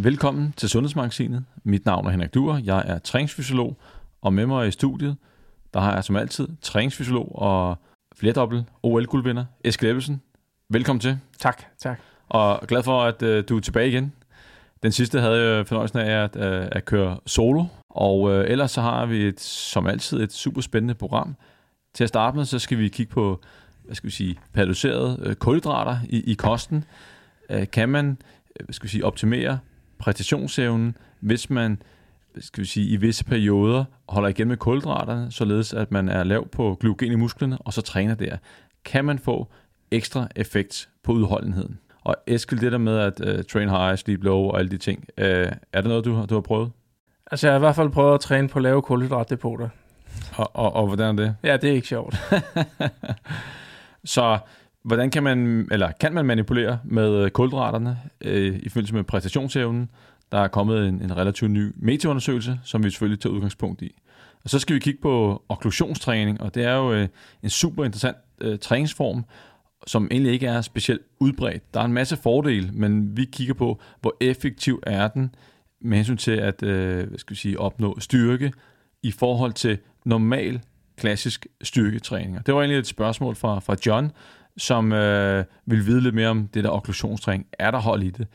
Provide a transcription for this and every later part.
Velkommen til Sundhedsmagasinet. Mit navn er Henrik Duer. Jeg er træningsfysiolog, og med mig i studiet, der har jeg som altid træningsfysiolog og flerdobbelt OL-guldvinder, Eskild Ebbelsen. Velkommen til. Tak, tak. Og glad for, at uh, du er tilbage igen. Den sidste havde jeg fornøjelsen af at, uh, at køre solo, og uh, ellers så har vi et, som altid et super spændende program. Til at starte med, så skal vi kigge på, hvad skal vi sige, paralyserede uh, kulhydrater i, i kosten. Uh, kan man, hvad skal vi sige, optimere præstationsevnen, hvis man skal vi sige, i visse perioder holder igen med kulhydraterne, således at man er lav på glykogen i musklerne, og så træner der. Kan man få ekstra effekt på udholdenheden? Og Eskild, det der med at uh, train high, sleep low og alle de ting, uh, er det noget, du, du har prøvet? Altså, jeg har i hvert fald prøvet at træne på lave kulhydratdepoter. Og, og, og hvordan er det? Ja, det er ikke sjovt. så hvordan kan man, eller kan man manipulere med øh, kulhydraterne øh, i forbindelse med præstationsevnen? Der er kommet en, en relativt ny metaundersøgelse, som vi selvfølgelig tager udgangspunkt i. Og så skal vi kigge på okklusionstræning, og det er jo øh, en super interessant øh, træningsform, som egentlig ikke er specielt udbredt. Der er en masse fordele, men vi kigger på, hvor effektiv er den med hensyn til at øh, hvad skal vi sige, opnå styrke i forhold til normal klassisk styrketræning. Det var egentlig et spørgsmål fra, fra John, som øh, vil vide lidt mere om det der okklusionstræning. Er der hold i det?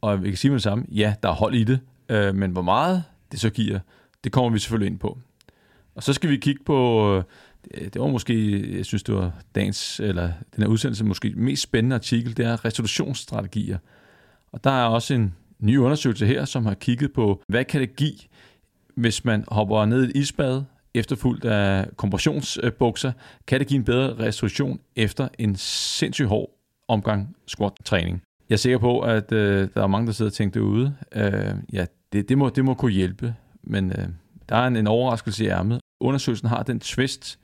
Og vi kan sige med det samme, ja, der er hold i det, øh, men hvor meget det så giver, det kommer vi selvfølgelig ind på. Og så skal vi kigge på, øh, det var måske, jeg synes det var dagens, eller den her udsendelse måske mest spændende artikel, det er restitutionsstrategier. Og der er også en ny undersøgelse her, som har kigget på, hvad kan det give, hvis man hopper ned i et isbad, efterfulgt af kompressionsbukser, kan det give en bedre restitution efter en sindssygt hård omgang squat-træning. Jeg er sikker på, at øh, der er mange, der sidder og tænker derude. Øh, ja, det, det, må, det må kunne hjælpe, men øh, der er en, en overraskelse i ærmet. Undersøgelsen har den twist,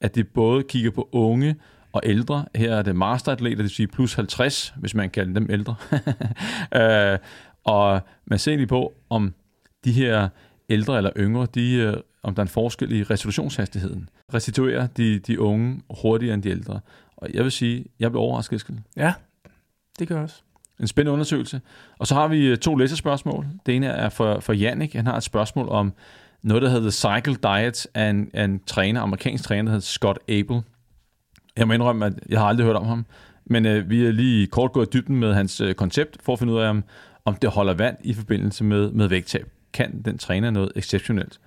at det både kigger på unge og ældre. Her er det masteratleter, det vil sige plus 50, hvis man kalder dem ældre. øh, og man ser egentlig på, om de her ældre eller yngre, de, øh, om der er en forskel i restitutionshastigheden. Restituerer de, de unge hurtigere end de ældre. Og jeg vil sige, jeg blev overrasket. Skal. Ja, det gør også. En spændende undersøgelse. Og så har vi øh, to læsespørgsmål. Det ene er for, for Jannik. Han har et spørgsmål om noget, der hedder Cycle Diet af en, af en træner, amerikansk træner, der hedder Scott Abel. Jeg må indrømme, at jeg har aldrig hørt om ham. Men øh, vi er lige kort gået i dybden med hans øh, koncept, for at finde ud af, om, om det holder vand i forbindelse med, med vægttab. Kan den træner noget exceptionelt?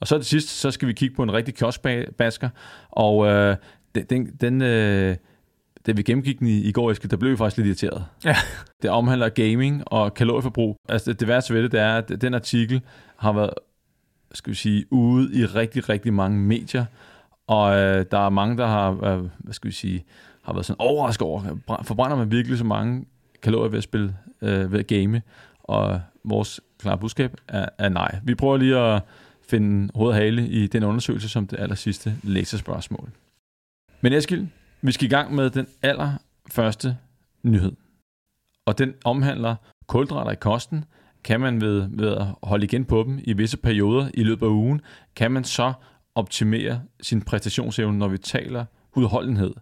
Og så til sidst, så skal vi kigge på en rigtig kioskbasker, og øh, den, den, øh, da vi gennemgik den i, i går, Eske, der blev vi faktisk lidt irriteret. Ja. Det omhandler gaming og kalorieforbrug. Altså det værste ved det, det er, at den artikel har været, skal vi sige, ude i rigtig, rigtig mange medier, og øh, der er mange, der har, øh, hvad skal vi sige, har været sådan overrasket over, forbrænder man virkelig så mange kalorier ved at spille, øh, ved at game, og vores klare budskab er, er nej. Vi prøver lige at finde hoved og hale i den undersøgelse som det aller sidste læserspørgsmål. Men Eskild, vi skal i gang med den allerførste nyhed. Og den omhandler kulhydrater i kosten. Kan man ved, ved at holde igen på dem i visse perioder i løbet af ugen, kan man så optimere sin præstationsevne, når vi taler udholdenhed.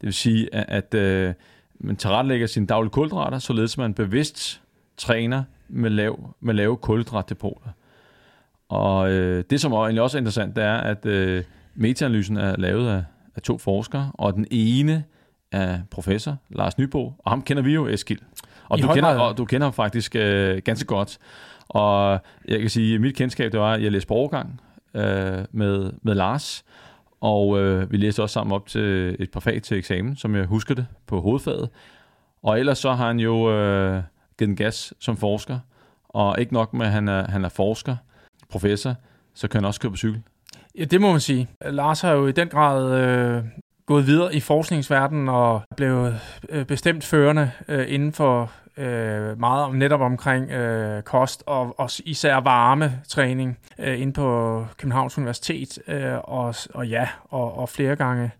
Det vil sige, at, at øh, man tilrettelægger sine daglige kulhydrater, således man bevidst træner med, lav, med lave kulhydratdepoter. Og øh, det, som egentlig også er interessant, det er, at øh, metaanalysen er lavet af, af to forskere, og den ene er professor Lars Nybo, og ham kender vi jo, Eskild. Og, du kender, og du kender ham faktisk øh, ganske godt. Og jeg kan sige, at mit kendskab, det var, at jeg læste på overgang øh, med, med Lars, og øh, vi læste også sammen op til et par fag til eksamen, som jeg husker det, på hovedfaget. Og ellers så har han jo øh, givet en gas som forsker, og ikke nok med, at han er, han er forsker, professor, så kan han også køre på cykel. Ja, det må man sige. Lars har jo i den grad øh, gået videre i forskningsverdenen og blevet øh, bestemt førende øh, inden for øh, meget om netop omkring øh, kost og, og især varme træning øh, inde på Københavns Universitet øh, og, og ja, og, og flere gange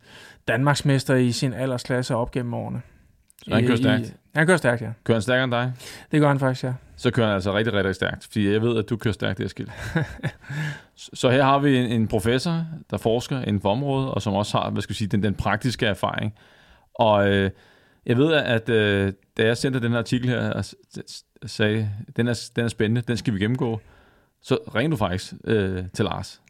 Danmarksmester i sin aldersklasse op gennem årene. Så han kører stærkt? Han kører stærkt, ja. Kører han stærkere end dig? Det gør han faktisk, ja. Så kører han altså rigtig, rigtig stærkt, fordi jeg ved, at du kører stærkt, det skilt. så her har vi en, en professor, der forsker inden for området, og som også har, hvad skal jeg sige, den, den praktiske erfaring. Og øh, Jeg ved, at øh, da jeg sendte den her artikel her, og sagde, den er, den er spændende, den skal vi gennemgå, så ringede du faktisk øh, til Lars.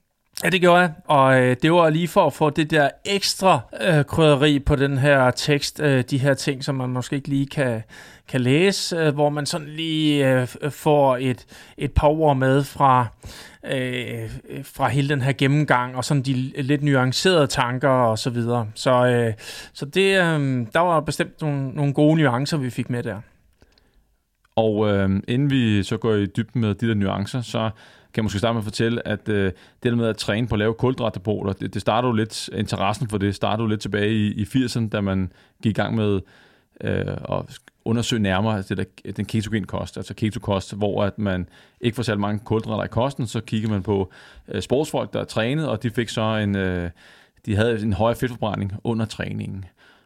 Ja, det gjorde jeg, og øh, det var lige for at få det der ekstra øh, krydderi på den her tekst, øh, de her ting, som man måske ikke lige kan, kan læse, øh, hvor man sådan lige øh, øh får et, et par ord med fra, øh, øh, fra hele den her gennemgang, og sådan de lidt nuancerede tanker og så videre. Så, øh, så det, øh, der var bestemt nogle, nogle gode nuancer, vi fik med der. Og øh, inden vi så går i dybden med de der nuancer, så kan jeg måske starte med at fortælle, at øh, det der med at træne på at lave kulhydratdepoter, det, det startede jo lidt, interessen for det startede jo lidt tilbage i, i 80'erne, da man gik i gang med øh, at undersøge nærmere altså det der, den ketogen kost, altså ketokost, hvor at man ikke får særlig mange kulhydrater i kosten, så kigger man på øh, sportsfolk, der er trænet, og de fik så en, øh, de havde en højere fedtforbrænding under træningen.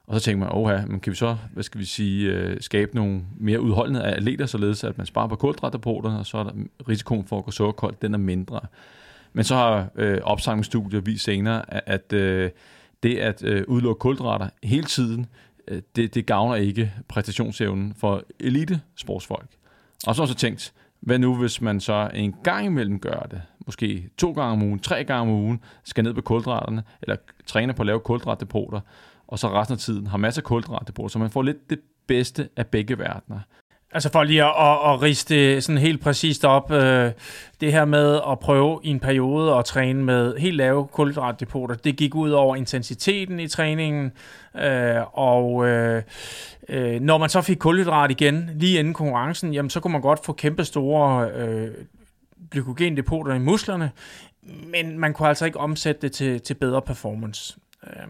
Og så tænker man, oha, men kan vi så, hvad skal vi sige, øh, skabe nogle mere udholdende atleter, således at man sparer på kulhydratdepoterne, og så er der risikoen for at gå sukkerkoldt, den er mindre. Men så har øh, opsamlingsstudier vist senere, at, at øh, det at øh, udelukke kulhydrater hele tiden, øh, det, det gavner ikke præstationsevnen for elite sportsfolk. Og så har jeg så tænkt, hvad nu hvis man så en gang imellem gør det, måske to gange om ugen, tre gange om ugen, skal ned på kulhydraterne, eller træner på at lave kulhydratdepoter, og så resten af tiden har masser af kulhydratdepoter, så man får lidt det bedste af begge verdener. Altså for lige at, at, at riste sådan helt præcist op, øh, det her med at prøve i en periode at træne med helt lave kulhydratdepoter, det gik ud over intensiteten i træningen, øh, og øh, øh, når man så fik kulhydrat igen lige inden konkurrencen, jamen så kunne man godt få kæmpe store øh, glykogendepoter i musklerne, men man kunne altså ikke omsætte det til, til bedre performance. Øh,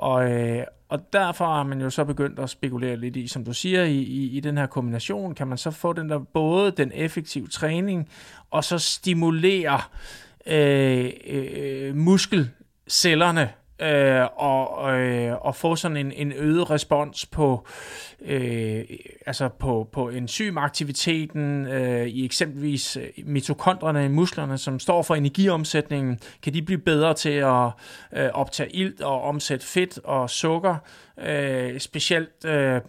og, øh, og derfor har man jo så begyndt at spekulere lidt i, som du siger, i, i, i den her kombination, kan man så få den der både den effektive træning, og så stimulere øh, øh, øh muskelcellerne øh, og, øh, og få sådan en, en øget respons på, øh, altså på, på enzymaktiviteten øh, i eksempelvis mitokondrene i musklerne, som står for energiomsætningen, kan de blive bedre til at øh, optage ilt og omsætte fedt og sukker, øh, specielt øh,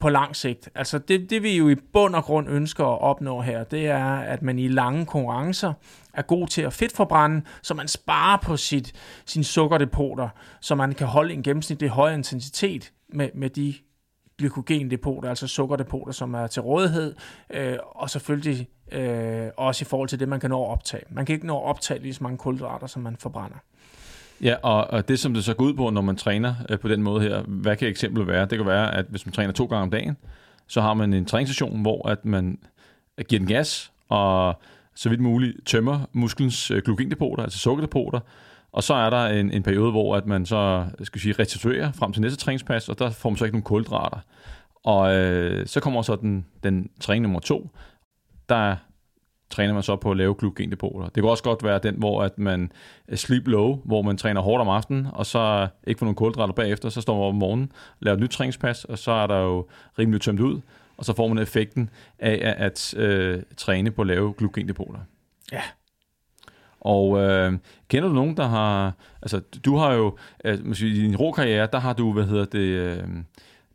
på lang sigt. Altså det, det vi jo i bund og grund ønsker at opnå her, det er, at man i lange konkurrencer er god til at fedtforbrænde, så man sparer på sit, sine sukkerdepoter, så man kan holde en gennemsnitlig høj intensitet med, med de glykogendepoter, altså sukkerdepoter, som er til rådighed, øh, og selvfølgelig øh, også i forhold til det, man kan nå at optage. Man kan ikke nå at optage lige så mange kulhydrater, som man forbrænder. Ja, og, og det som det så går ud på, når man træner øh, på den måde her, hvad kan eksemplet være? Det kan være, at hvis man træner to gange om dagen, så har man en træningssession, hvor at man giver den gas, og så vidt muligt tømmer musklens øh, glykogendepoter, altså sukkerdepoter, og så er der en, en periode, hvor at man så skal sige, restituerer frem til næste træningspas, og der får man så ikke nogen kulhydrater. Og øh, så kommer så den, den træning nummer to, der træner man så på at lave glykogendepoter. Det kan også godt være den, hvor at man sleep low, hvor man træner hårdt om aftenen, og så ikke får nogen kulhydrater bagefter, så står man op om morgenen, laver et nyt træningspas, og så er der jo rimelig tømt ud, og så får man effekten af at, at øh, træne på at lave glykogendepoter. Ja. Og øh, kender du nogen, der har... Altså, du har jo... Altså, I din rå karriere, der har du, hvad hedder det... Øh,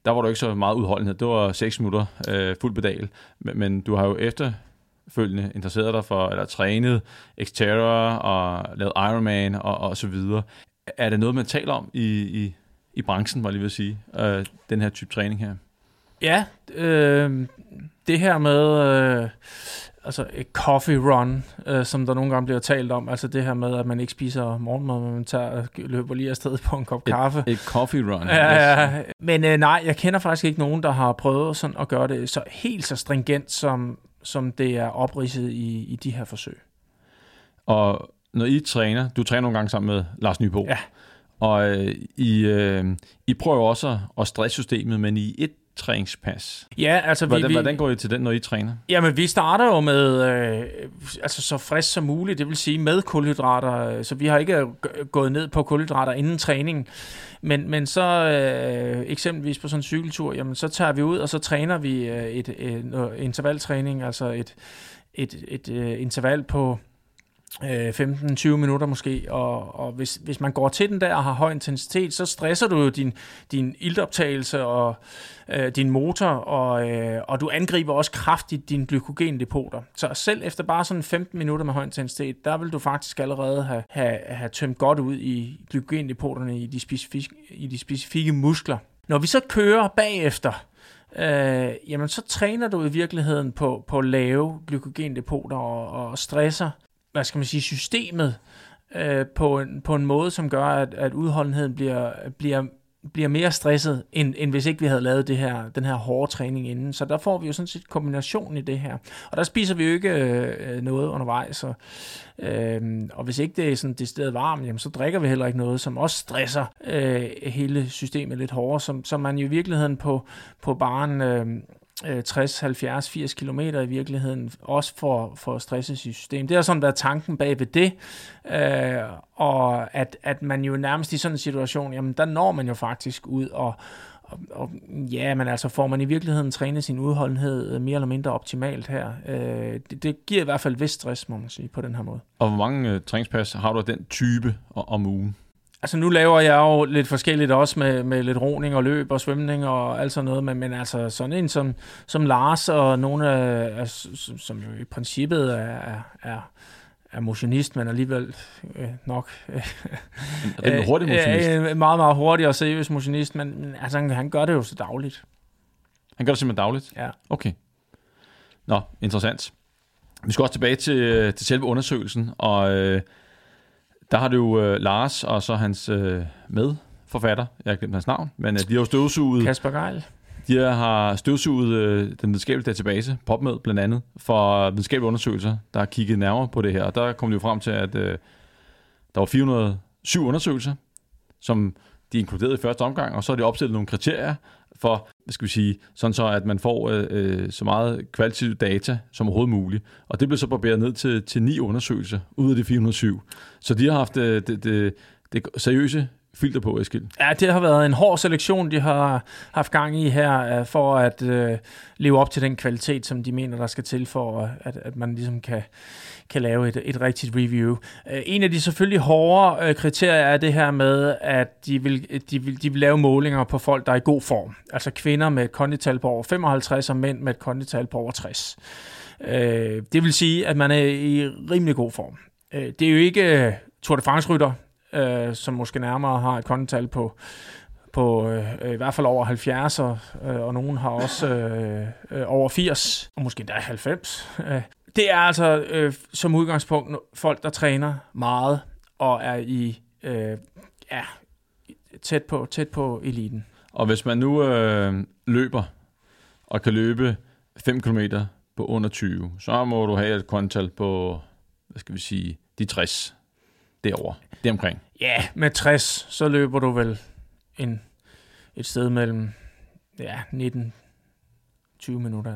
der var du ikke så meget udholdenhed. Det var 6 minutter øh, fuld pedal. Men, men du har jo efterfølgende interesseret dig for, eller trænet Xterra og lavet Ironman og, og så videre. Er det noget, man taler om i, i, i branchen, var jeg lige vil sige, øh, den her type træning her? Ja, øh, det her med øh, altså et coffee run, øh, som der nogle gange bliver talt om, altså det her med, at man ikke spiser morgenmad, men man tager, løber lige afsted på en kop et, kaffe. Et coffee run. Ja, yes. men øh, nej, jeg kender faktisk ikke nogen, der har prøvet sådan at gøre det så helt så stringent, som, som det er opridset i, i de her forsøg. Og når I træner, du træner nogle gange sammen med Lars Nybo, ja. og øh, I, øh, I prøver også at stresse systemet, men i et træningspas. Ja, altså hvordan, vi, hvordan går I til den, når I træner? Jamen, vi starter jo med øh, altså så frisk som muligt, det vil sige med kulhydrater, så vi har ikke gået ned på kulhydrater inden træning. Men, men så øh, eksempelvis på sådan en cykeltur, jamen så tager vi ud, og så træner vi øh, et, et, et intervaltræning, altså et, et, et, et øh, interval på øh, Øh, 15-20 minutter måske, og, og hvis, hvis man går til den der og har høj intensitet, så stresser du jo din, din iltoptagelse og øh, din motor, og, øh, og du angriber også kraftigt dine glykogendepoter. Så selv efter bare sådan 15 minutter med høj intensitet, der vil du faktisk allerede have, have, have tømt godt ud i glykogendepoterne i de, specifikke, i de specifikke muskler. Når vi så kører bagefter, øh, jamen så træner du i virkeligheden på, på lave glykogendepoter og, og stresser hvad skal man sige, systemet øh, på, en, på en måde, som gør, at, at udholdenheden bliver, bliver, bliver mere stresset, end, end hvis ikke vi havde lavet det her, den her hårde træning inden. Så der får vi jo sådan set kombination i det her. Og der spiser vi jo ikke øh, noget undervejs. Og, øh, og hvis ikke det er sådan decideret varmt, jamen, så drikker vi heller ikke noget, som også stresser øh, hele systemet lidt hårdere, som, som man jo i virkeligheden på, på baren... Øh, 60, 70, 80 km i virkeligheden, også for, for stresset system. Det har sådan været tanken bag ved det, øh, og at, at man jo nærmest i sådan en situation, jamen der når man jo faktisk ud, og, og, og ja, men altså får man i virkeligheden trænet sin udholdenhed øh, mere eller mindre optimalt her. Øh, det, det giver i hvert fald vist stress, må man sige, på den her måde. Og hvor mange øh, træningspas har du af den type om ugen? Altså nu laver jeg jo lidt forskelligt også med, med lidt roning og løb og svømning og alt sådan noget, men, men altså sådan en som, som Lars og nogle af, af som jo i princippet er, er, er motionist, men alligevel øh, nok... Øh, er det en hurtig motionist? Øh, meget, meget hurtig og seriøs motionist, men altså, han, han gør det jo så dagligt. Han gør det simpelthen dagligt? Ja. Okay. Nå, interessant. Vi skal også tilbage til, til selve undersøgelsen, og øh, der har du øh, Lars og så hans øh, medforfatter, jeg har glemt hans navn, men øh, de har jo støvsuget... Kasper Geil. De har støvsuget øh, den videnskabelige database, PopMed blandt andet, for videnskabelige undersøgelser, der har kigget nærmere på det her. Og der kom de jo frem til, at øh, der var 407 undersøgelser, som de inkluderede i første omgang, og så har de opstillet nogle kriterier for, hvad skal vi sige, sådan så at man får øh, øh så meget kvalitativ data som overhovedet muligt. Og det blev så barberet ned til, til ni undersøgelser ud af de 407. Så de har haft øh, det, det, det seriøse filter på, Eskild? Ja, det har været en hård selektion, de har haft gang i her, øh, for at øh, leve op til den kvalitet, som de mener, der skal til for, øh, at, at man ligesom kan, kan lave et, et rigtigt review. Øh, en af de selvfølgelig hårde kriterier er det her med, at de vil, de, vil, de vil lave målinger på folk, der er i god form. Altså kvinder med et kondital på over 55 og mænd med et kondital på over 60. Det vil sige, at man er i rimelig god form. Det er jo ikke Tour de France-rytter, øh, som måske nærmere har et kontal på på øh, i hvert fald over 70, og, øh, og nogen har også øh, øh, over 80, og måske endda 90. Øh, det er altså øh, som udgangspunkt folk, der træner meget og er i øh, ja, tæt på tæt på eliten. Og hvis man nu øh, løber og kan løbe 5 km på under 20, så må du have et kontal på, hvad skal vi sige, de 60 derover, omkring. Ja, med 60, så løber du vel en, et sted mellem ja, 19-20 minutter.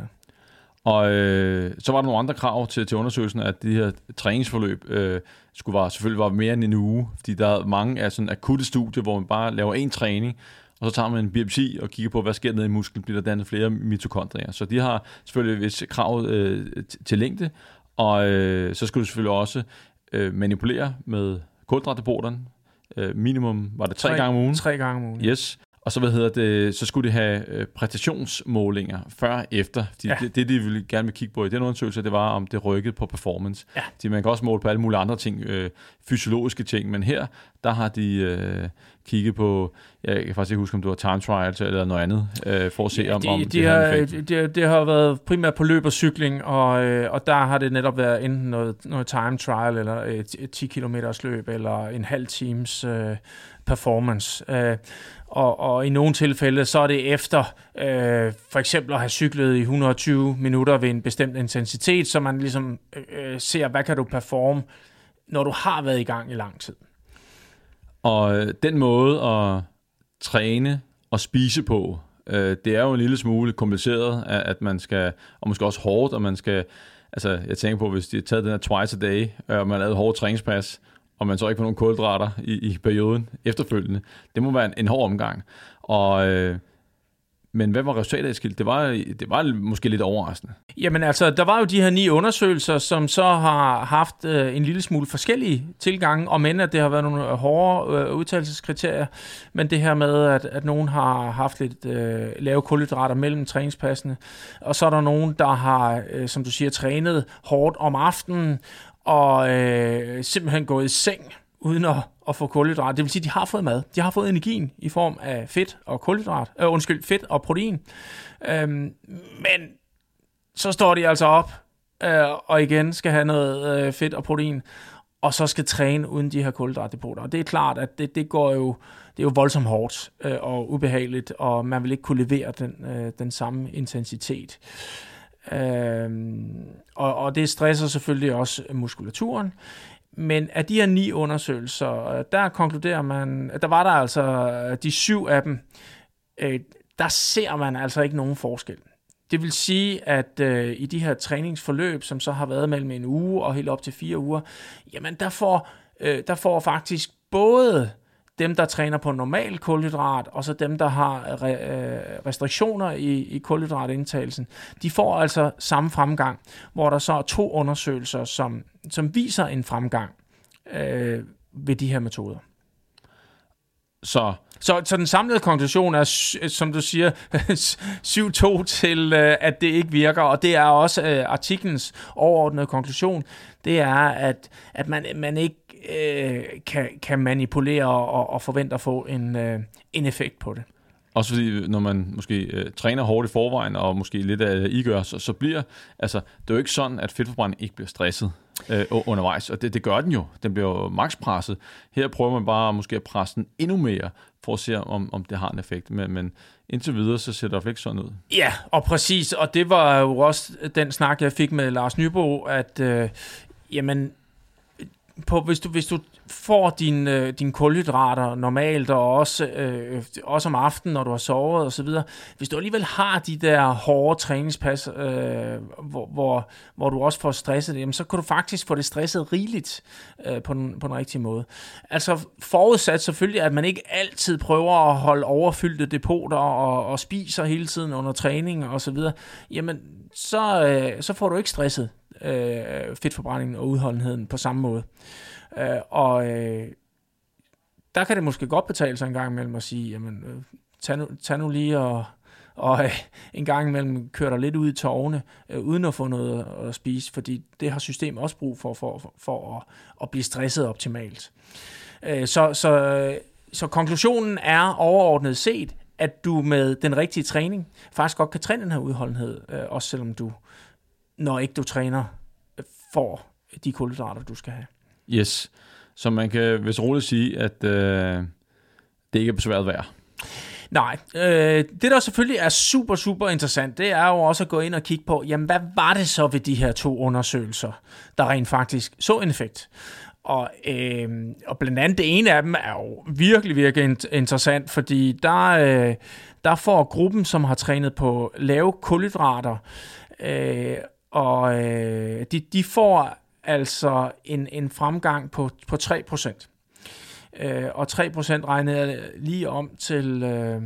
Og øh, så var der nogle andre krav til, til undersøgelsen, at de her træningsforløb øh, skulle være, selvfølgelig være mere end en uge, fordi der er mange af sådan akutte studier, hvor man bare laver en træning, og så tager man en biopsi og kigger på, hvad sker der i musklen, bliver der dannet flere mitokondrier. Så de har selvfølgelig vist krav øh, til længde, og øh, så skulle du selvfølgelig også øh, manipulere med kulhydratdepoterne. Øh, minimum var det tre, tre gange om ugen. Tre gange om ugen. Yes. Og så, hvad hedder det, så skulle de have øh, præstationsmålinger før og efter. De, ja. det, det, de ville gerne vil kigge på i den undersøgelse, det var, om det rykkede på performance. Ja. De, man kan også måle på alle mulige andre ting, øh, fysiologiske ting, men her, der har de øh, kigget på, jeg kan faktisk ikke huske, om det var time trials eller noget andet, øh, for at se, ja, om, de, om de det har, det, det har været primært på løb og cykling, og, øh, og der har det netop været enten noget, noget time trial, eller et, et 10 km løb, eller en halv times øh, performance. Øh, og, og i nogle tilfælde, så er det efter øh, for eksempel at have cyklet i 120 minutter ved en bestemt intensitet, så man ligesom øh, øh, ser, hvad kan du performe, når du har været i gang i lang tid. Og øh, den måde at træne og spise på, øh, det er jo en lille smule kompliceret, at, at man skal, og måske også hårdt, og man skal, altså jeg tænker på, hvis de har taget den her twice a day, øh, og man har lavet hårdt træningspas, og man så ikke får nogen kulhydrater i, i perioden efterfølgende. Det må være en, en hård omgang. Og øh, Men hvad var resultatet, Eskild? Det var, det var måske lidt overraskende. Jamen altså, der var jo de her ni undersøgelser, som så har haft øh, en lille smule forskellige tilgange, og men at det har været nogle øh, hårde øh, udtalelseskriterier, men det her med, at, at nogen har haft lidt øh, lave kulhydrater mellem træningspassene, og så er der nogen, der har, øh, som du siger, trænet hårdt om aftenen, og øh, simpelthen gået i seng uden at, at få kulhydrat. Det vil sige, at de har fået mad. De har fået energien i form af fedt og kulhydrat. Øh, undskyld, fedt og protein. Øhm, men så står de altså op øh, og igen skal have noget øh, fedt og protein, og så skal træne uden de her kulhydratdepoter. Og det er klart, at det, det går jo det er jo voldsomt hårdt øh, og ubehageligt, og man vil ikke kunne levere den, øh, den samme intensitet. Øh, og, og det stresser selvfølgelig også muskulaturen. Men af de her ni undersøgelser, øh, der konkluderer man, øh, der var der altså øh, de syv af dem, øh, der ser man altså ikke nogen forskel. Det vil sige, at øh, i de her træningsforløb, som så har været mellem en uge og helt op til fire uger, jamen der får, øh, der får faktisk både dem, der træner på normal kulhydrat, og så dem, der har restriktioner i, i kulhydratindtagelsen, de får altså samme fremgang, hvor der så er to undersøgelser, som, som viser en fremgang øh, ved de her metoder. Så så, så den samlede konklusion er, som du siger, 7-2 til, øh, at det ikke virker, og det er også uh, artiklens overordnede konklusion, det er, at, at man, man ikke uh, kan, kan manipulere og, og forvente at få en, uh, en effekt på det. Også fordi, når man måske uh, træner hårdt i forvejen, og måske lidt af I gør, så, så bliver, altså, det er jo ikke sådan, at fedtforbrænding ikke bliver stresset øh, undervejs, og det, det gør den jo. Den bliver jo makspresset. Her prøver man bare måske at presse den endnu mere, for at se, om, om det har en effekt. Men, men indtil videre, så ser det ikke sådan ud. Ja, og præcis, og det var jo også den snak, jeg fik med Lars Nybo, at øh, jamen, på, hvis, du, hvis du får din, øh, dine kulhydrater normalt, og også, øh, også om aftenen, når du har sovet og så videre, hvis du alligevel har de der hårde træningspas, øh, hvor, hvor, hvor du også får stresset det, jamen, så kan du faktisk få det stresset rigeligt øh, på, den, på den rigtige måde. Altså forudsat selvfølgelig, at man ikke altid prøver at holde overfyldte depoter og, og spiser hele tiden under træning og så videre, jamen så, øh, så får du ikke stresset øh, fedtforbrændingen og udholdenheden på samme måde. Øh, og øh, der kan det måske godt betale sig en gang imellem at sige, jamen, øh, tag, nu, tag nu lige og, og øh, en gang imellem kører der lidt ud i tårne, øh, uden at få noget at spise, fordi det har systemet også brug for, for, for, for at, at blive stresset optimalt. Øh, så, så, så konklusionen er overordnet set, at du med den rigtige træning faktisk godt kan træne den her udholdenhed, øh, også selvom du når ikke du træner, får de kulhydrater, du skal have. Yes, så man kan vist roligt sige, at øh, det ikke er besværet værd. Nej, øh, det der selvfølgelig er super, super interessant, det er jo også at gå ind og kigge på, jamen hvad var det så ved de her to undersøgelser, der rent faktisk så en effekt? Og, øh, og blandt andet det ene af dem er jo virkelig, virkelig interessant, fordi der, øh, der får gruppen, som har trænet på lave kulhydrater, øh, og øh, de, de får altså en, en fremgang på, på 3%. Øh, og 3% regner jeg lige om til øh,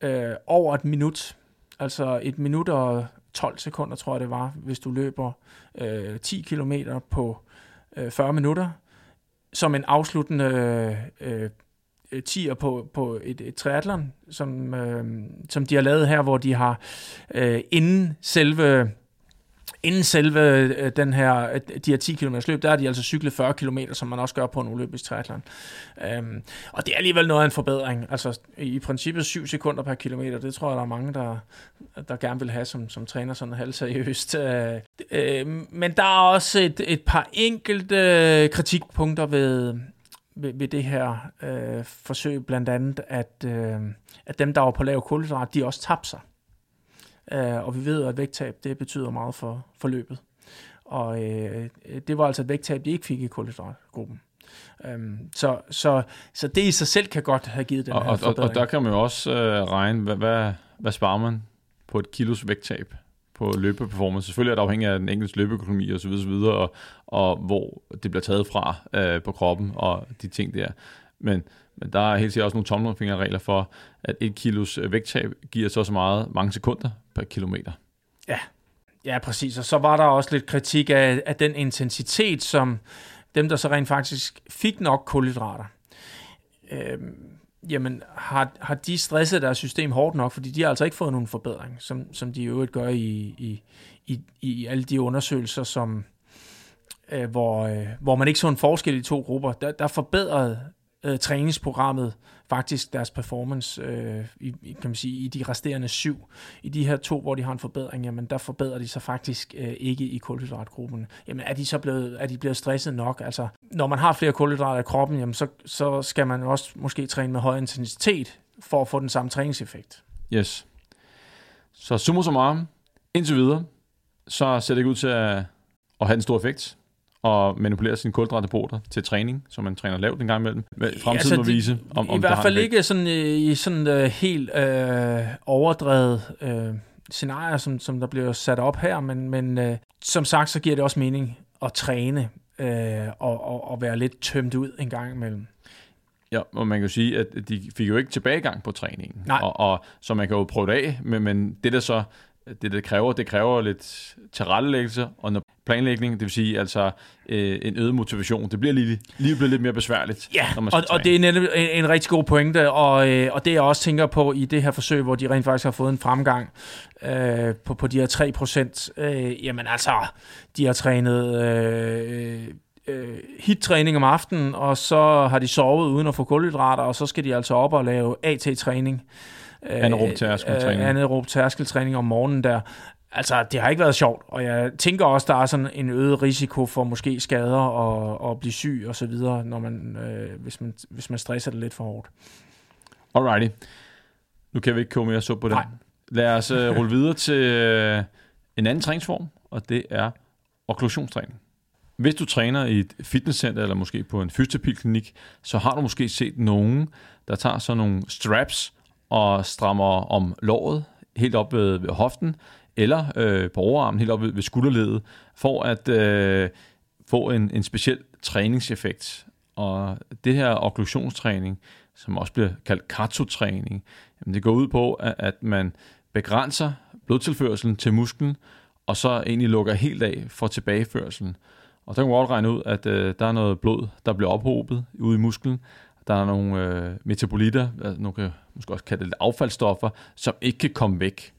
øh, over et minut. Altså et minut og 12 sekunder, tror jeg det var, hvis du løber øh, 10 km på øh, 40 minutter. Som en afsluttende øh, øh, tier på, på et, et triathlon, som, øh, som de har lavet her, hvor de har øh, inden selve inden selve øh, den her, øh, de her 10 km løb, der har de altså cyklet 40 km, som man også gør på en olympisk triathlon. Øhm, og det er alligevel noget af en forbedring. Altså i princippet 7 sekunder per kilometer, det tror jeg, der er mange, der, der gerne vil have, som, som træner sådan halvseriøst. Øh, øh, men der er også et, et par enkelte kritikpunkter ved, ved, ved det her øh, forsøg, blandt andet, at, øh, at dem, der var på lav kulhydrat, de også tabte sig. Øh, og vi ved, at vægttab det betyder meget for, for løbet. Og øh, det var altså et vægttab, de ikke fik i kulhydratgruppen. Um, så, så, så det i sig selv kan godt have givet den og, her og, og, og der kan man jo også øh, regne, hvad, hvad, hvad sparer man på et kilos vægttab på løbeperformance. Selvfølgelig er det afhængigt af den enkelte løbeøkonomi og så videre, så videre og, og hvor det bliver taget fra øh, på kroppen og de ting der. Men, men der er helt sikkert også nogle tommelfingerregler for, at et kilos øh, vægttab giver så så meget mange sekunder per kilometer. Ja, ja præcis. Og så var der også lidt kritik af, af den intensitet, som dem, der så rent faktisk fik nok kulhydrater, øh, jamen har, har de stresset deres system hårdt nok, fordi de har altså ikke fået nogen forbedring, som, som de i øvrigt gør i, i, i, i alle de undersøgelser, som, øh, hvor, øh, hvor man ikke så en forskel i to grupper. Der, der forbedrede øh, træningsprogrammet faktisk deres performance øh, i, kan man sige, i de resterende syv. I de her to, hvor de har en forbedring, jamen der forbedrer de sig faktisk øh, ikke i kulhydratgruppen. Jamen er de så blevet, er de blevet stresset nok? Altså, når man har flere kulhydrater i kroppen, jamen så, så skal man også måske træne med høj intensitet for at få den samme træningseffekt. Yes. Så summa summarum, indtil videre, så ser det ikke ud til at, at have en stor effekt og manipulere sine kulhydratdepoter til træning, så man træner lavt en gang imellem. Fremtiden altså, må vise, om, om I hvert fald ikke sådan, øh, i sådan uh, helt uh, overdrevet uh, scenarier, som, som der bliver sat op her, men, men uh, som sagt, så giver det også mening at træne uh, og, og, og være lidt tømt ud en gang imellem. Ja, og man kan jo sige, at de fik jo ikke tilbagegang på træningen. Nej. Og, og, så man kan jo prøve det af, men, men det der så det, det kræver, det kræver lidt tilrettelæggelse og noget planlægning, det vil sige altså øh, en øget motivation. Det bliver lige, lige bliver lidt mere besværligt. Ja, når man og, og det er netop en, en rigtig god pointe, og, øh, og det jeg også tænker på i det her forsøg, hvor de rent faktisk har fået en fremgang øh, på, på de her 3 procent, øh, jamen altså, de har trænet... Øh, øh, hit-træning om aftenen, og så har de sovet uden at få kulhydrater, og så skal de altså op og lave AT-træning. Anaerob tærskeltræning. Øh, anaerob tærskeltræning om morgenen der. Altså, det har ikke været sjovt, og jeg tænker også, der er sådan en øget risiko for måske skader og, og blive syg og så videre, når man, øh, hvis, man, hvis man stresser det lidt for hårdt. Alrighty. Nu kan vi ikke komme mere så på det. Nej. Lad os uh, rulle videre til uh, en anden træningsform, og det er okklusionstræning. Hvis du træner i et fitnesscenter eller måske på en fysioterapiklinik, så har du måske set nogen, der tager sådan nogle straps og strammer om låret helt op ved, ved hoften, eller øh, på overarmen helt op ved, ved skulderledet, for at øh, få en, en speciel træningseffekt. Og det her okklusionstræning, som også bliver kaldt katsu-træning, det går ud på, at, at man begrænser blodtilførselen til musklen, og så egentlig lukker helt af for tilbageførselen. Og der kan man godt regne ud, at øh, der er noget blod, der bliver ophobet ude i musklen, der er nogle øh, metabolitter, altså nogle kan måske også kalde det affaldsstoffer, som ikke kan komme væk.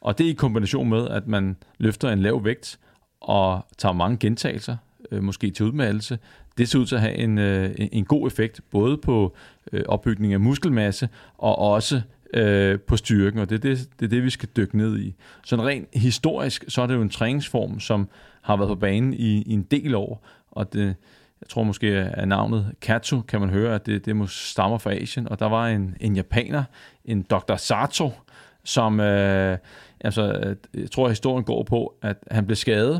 Og det er i kombination med, at man løfter en lav vægt og tager mange gentagelser, øh, måske til udmattelse. Det ser ud til at have en, øh, en god effekt, både på øh, opbygning af muskelmasse og også øh, på styrken, og det er det, det er det, vi skal dykke ned i. Så rent historisk, så er det jo en træningsform, som har været på banen i, i en del år, og det, jeg tror måske af navnet Katsu, kan man høre, at det, det må stammer fra Asien. Og der var en, en japaner, en Dr. Sato, som, øh, altså, jeg tror, at historien går på, at han blev skadet.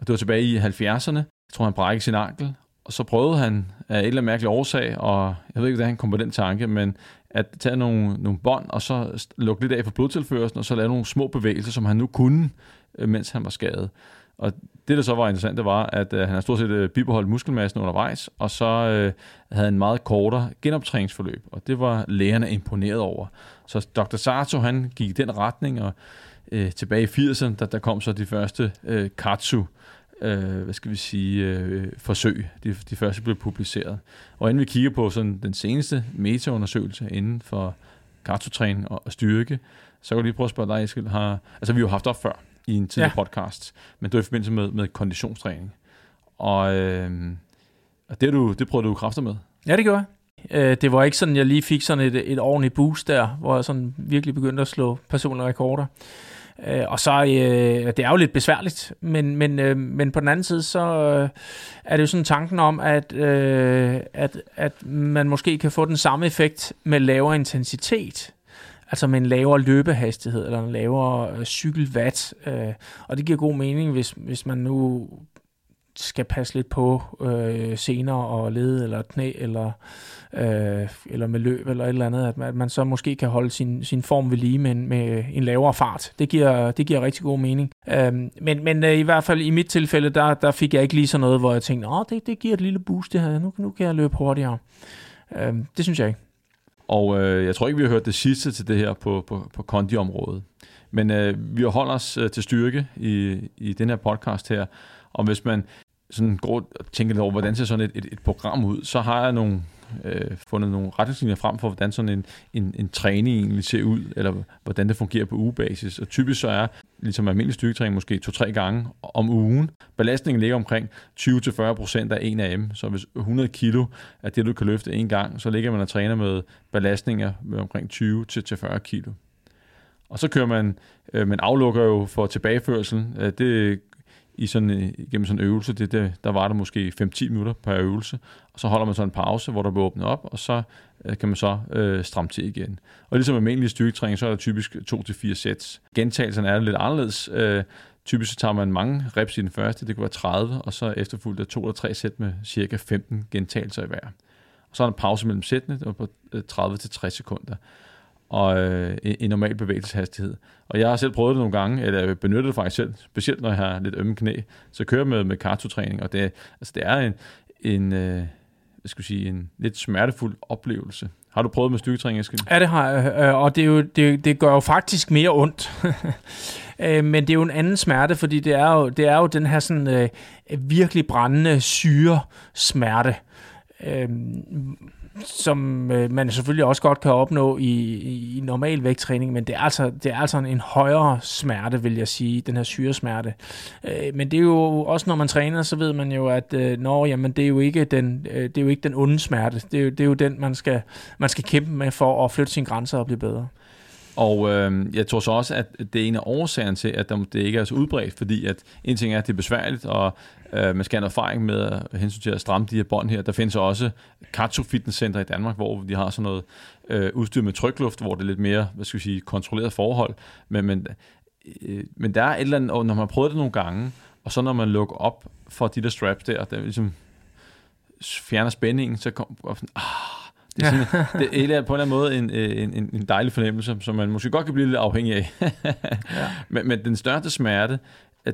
Og det var tilbage i 70'erne. Jeg tror, han brækkede sin ankel. Og så prøvede han af et eller andet mærkeligt årsag, og jeg ved ikke, hvordan han kom på den tanke, men at tage nogle, nogle bånd, og så lukke lidt af for blodtilførelsen, og så lave nogle små bevægelser, som han nu kunne, øh, mens han var skadet. Og det, der så var interessant, det var, at øh, han har stort set øh, bibeholdt muskelmassen undervejs, og så øh, havde en meget kortere genoptræningsforløb, og det var lægerne imponeret over. Så Dr. Sato, han gik i den retning, og øh, tilbage i 80'erne, der, der kom så de første øh, katsu, øh, hvad skal vi sige, øh, forsøg. De, de første blev publiceret. Og inden vi kigger på sådan den seneste metaundersøgelse inden for kartotræning og, og styrke, så kan jeg lige prøve at spørge dig, Eskild, har, altså vi har jo haft op før, i en tidligere ja. podcast, men det var i forbindelse med, med konditionstræning. Og, øh, og det, du, det prøvede du kræfter med. Ja, det gjorde jeg. Øh, det var ikke sådan, jeg lige fik sådan et, et ordentligt boost der, hvor jeg sådan virkelig begyndte at slå personlige rekorder. Øh, og så, øh, det er jo lidt besværligt, men, men, øh, men på den anden side, så øh, er det jo sådan tanken om, at, øh, at, at man måske kan få den samme effekt med lavere intensitet altså med en lavere løbehastighed eller en lavere øh, cykelwatt. Øh, og det giver god mening, hvis, hvis man nu skal passe lidt på øh, senere og led eller knæ eller, øh, eller med løb eller et eller andet, at man, at man så måske kan holde sin, sin form ved lige med, med en lavere fart. Det giver, det giver rigtig god mening. Øh, men men øh, i hvert fald i mit tilfælde, der, der fik jeg ikke lige sådan noget, hvor jeg tænkte, åh, det, det giver et lille boost det her, nu, nu kan jeg løbe hurtigere. Øh, det synes jeg ikke. Og øh, jeg tror ikke, vi har hørt det sidste til det her på, på, på kondiområdet. Men øh, vi holder os øh, til styrke i, i den her podcast her. Og hvis man sådan går og tænker lidt over, hvordan ser sådan et, et, et program ud, så har jeg nogle, øh, fundet nogle retningslinjer frem for, hvordan sådan en, en, en træning egentlig ser ud, eller hvordan det fungerer på ugebasis. Og typisk så er, ligesom almindelig styrketræning, måske to-tre gange om ugen. Belastningen ligger omkring 20-40% af en af dem. Så hvis 100 kilo er det, du kan løfte en gang, så ligger man og træner med belastninger med omkring 20-40 kilo. Og så kører man, øh, man aflukker jo for tilbageførsel. Øh, det i sådan, øh, gennem sådan en øvelse, det, det, der var der måske 5-10 minutter per øvelse, og så holder man så en pause, hvor der bliver åbnet op, og så øh, kan man så øh, stramme til igen. Og ligesom almindelig styrketræning, så er der typisk 2-4 sæt. Gentagelserne er lidt anderledes. Øh, typisk så tager man mange reps i den første, det kan være 30, og så efterfulgt af 2 eller 3 sæt med cirka 15 gentagelser i hver. Og så er der en pause mellem sættene på øh, 30-60 sekunder og øh, en normal bevægelseshastighed. Og jeg har selv prøvet det nogle gange, eller benyttet det faktisk selv, specielt når jeg har lidt ømme knæ, så kører jeg med, med kartotræning, og det, altså det er en, en, øh, hvad skal jeg sige, en lidt smertefuld oplevelse. Har du prøvet med styrketræning, Eskild? Ja, det har jeg, øh, og det, er jo, det, det gør jo faktisk mere ondt. Øh, men det er jo en anden smerte, fordi det er jo, det er jo den her sådan, øh, virkelig brændende syre smerte. Øh, som øh, man selvfølgelig også godt kan opnå i, i normal vægttræning, men det er altså, det er altså en højere smerte, vil jeg sige, den her syresmerte. Øh, men det er jo også, når man træner, så ved man jo, at øh, når, jamen, det, er jo ikke den, øh, det er jo ikke den onde smerte. Det er jo, det er jo den, man skal, man skal kæmpe med for at flytte sine grænser og blive bedre. Og øh, jeg tror så også, at det er en af årsagerne til, at det ikke er så udbredt, fordi at en ting er, at det er besværligt, og øh, man skal have en erfaring med at hensyn til at stramme de her bånd her. Der findes også Katsu Fitness Center i Danmark, hvor de har sådan noget øh, udstyr med trykluft, hvor det er lidt mere, hvad skal vi sige, kontrolleret forhold. Men, men, øh, men der er et eller andet, og når man har prøvet det nogle gange, og så når man lukker op for de der straps der, der ligesom fjerner spændingen, så kommer sådan, ah, det er, sådan, det er på en eller anden måde en, en, en dejlig fornemmelse, som man måske godt kan blive lidt afhængig af. ja. men, men den største smerte,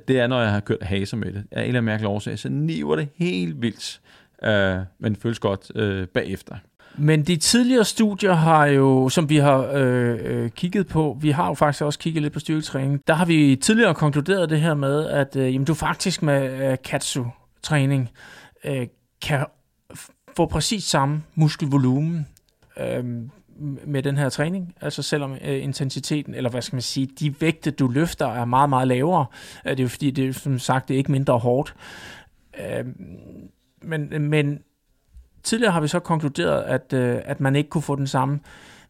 det er, når jeg har kørt haser med det. Af en eller anden mærkelig årsag, så niver det helt vildt. Uh, men det føles godt uh, bagefter. Men de tidligere studier har jo, som vi har øh, øh, kigget på, vi har jo faktisk også kigget lidt på styrketræning, der har vi tidligere konkluderet det her med, at øh, jamen, du faktisk med øh, katsu-træning øh, kan få præcis samme muskelvolumen øh, med den her træning, altså selvom øh, intensiteten, eller hvad skal man sige, de vægte, du løfter, er meget, meget lavere. Øh, det er jo fordi, det er som sagt, det er ikke mindre hårdt. Øh, men, men tidligere har vi så konkluderet, at, øh, at man ikke kunne få den samme,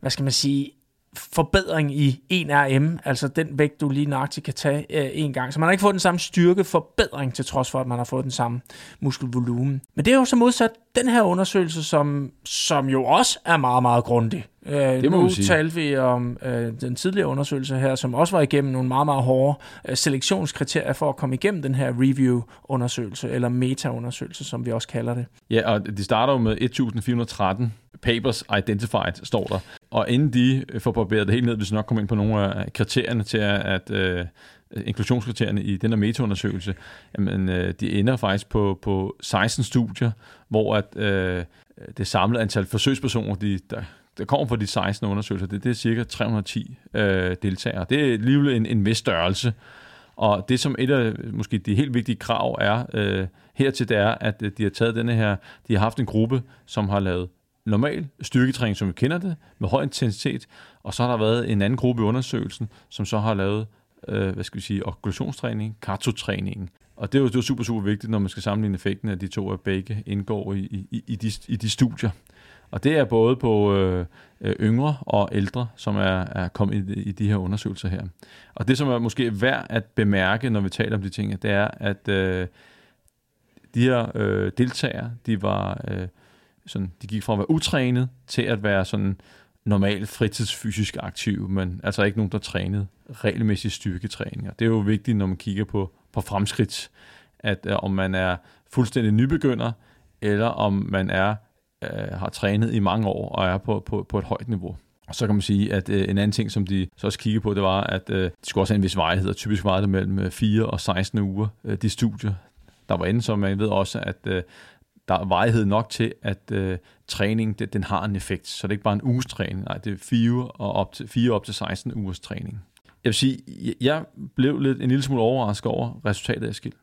hvad skal man sige, forbedring i 1RM, altså den vægt, du lige nøjagtigt kan tage øh, en gang. Så man har ikke fået den samme styrke forbedring, til trods for, at man har fået den samme muskelvolumen. Men det er jo så modsat den her undersøgelse, som, som jo også er meget, meget grundig. Øh, det må nu sige. talte vi om øh, den tidligere undersøgelse her, som også var igennem nogle meget, meget hårde øh, selektionskriterier for at komme igennem den her review-undersøgelse, eller meta-undersøgelse, som vi også kalder det. Ja, og de starter jo med 1413 papers identified, står der. Og inden de øh, får barberet det helt ned, hvis vi nok komme ind på nogle af kriterierne til, at, at øh, inklusionskriterierne i den her metaundersøgelse, jamen, øh, de ender faktisk på, på 16 studier, hvor at, øh, det samlede antal forsøgspersoner, de, der, der kommer fra de 16 undersøgelser, det, det er cirka 310 øh, deltagere. Det er alligevel en, en vis størrelse. Og det som et af måske de helt vigtige krav er øh, hertil, det er, at øh, de har taget denne her, de har haft en gruppe, som har lavet normal styrketræning, som vi kender det, med høj intensitet, og så har der været en anden gruppe i undersøgelsen, som så har lavet, øh, hvad skal vi sige, okklusionstræning, kartotræningen. Og det er jo, det er super, super vigtigt, når man skal sammenligne effekten af de to, at begge indgår i, i, i, de, i de studier. Og det er både på øh, øh, yngre og ældre, som er, er kommet i, i de her undersøgelser her. Og det, som er måske værd at bemærke, når vi taler om de ting, det er, at øh, de her øh, deltagere, de var øh, sådan, de gik fra at være utrænet til at være sådan normalt fritidsfysisk aktiv, men altså ikke nogen, der trænede regelmæssig styrketræning. Og det er jo vigtigt, når man kigger på, på fremskridt, at øh, om man er fuldstændig nybegynder, eller om man er øh, har trænet i mange år og er på, på, på et højt niveau. Og så kan man sige, at øh, en anden ting, som de så også kiggede på, det var, at øh, de skulle også have en vis vejhed, og typisk var det mellem øh, 4 og 16 uger, øh, de studier, der var inde, så man ved også, at øh, der er vejhed nok til, at øh, træning det, den har en effekt. Så det er ikke bare en uges træning, nej, det er fire, og op til, fire op til 16 ugers træning. Jeg vil sige, jeg blev lidt en lille smule overrasket over resultatet af skilt.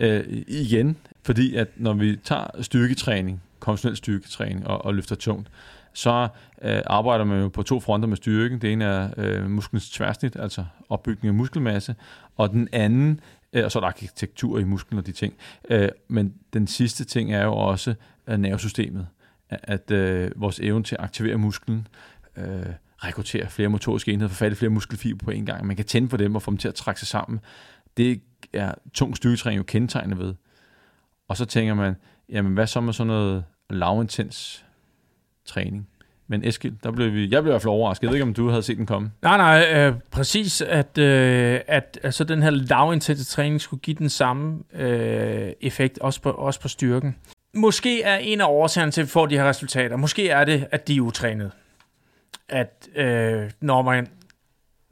Øh, igen, fordi at når vi tager styrketræning, konventionel styrketræning og, og løfter tungt, så øh, arbejder man jo på to fronter med styrken. Det ene er øh, musklens tværsnit, altså opbygning af muskelmasse, og den anden, Øh, og så er der arkitektur i musklen og de ting. Øh, men den sidste ting er jo også øh, nervesystemet, at vores evne til at aktivere musklen, rekruttere flere motoriske enheder, få fat i flere muskelfiber på en gang. Man kan tænde på dem og få dem til at trække sig sammen. Det er tung styrketræning jo kendetegnet ved. Og så tænker man, jamen hvad så med sådan noget lavintens træning? Men Eskild, der blev vi, jeg blev i hvert fald overrasket. Jeg ved ikke, om du havde set den komme. Nej, nej, øh, præcis, at, øh, at altså, den her lavintense træning skulle give den samme øh, effekt, også på, også på styrken. Måske er en af årsagerne til, at vi får de her resultater, måske er det, at de er utrænet. At øh, når man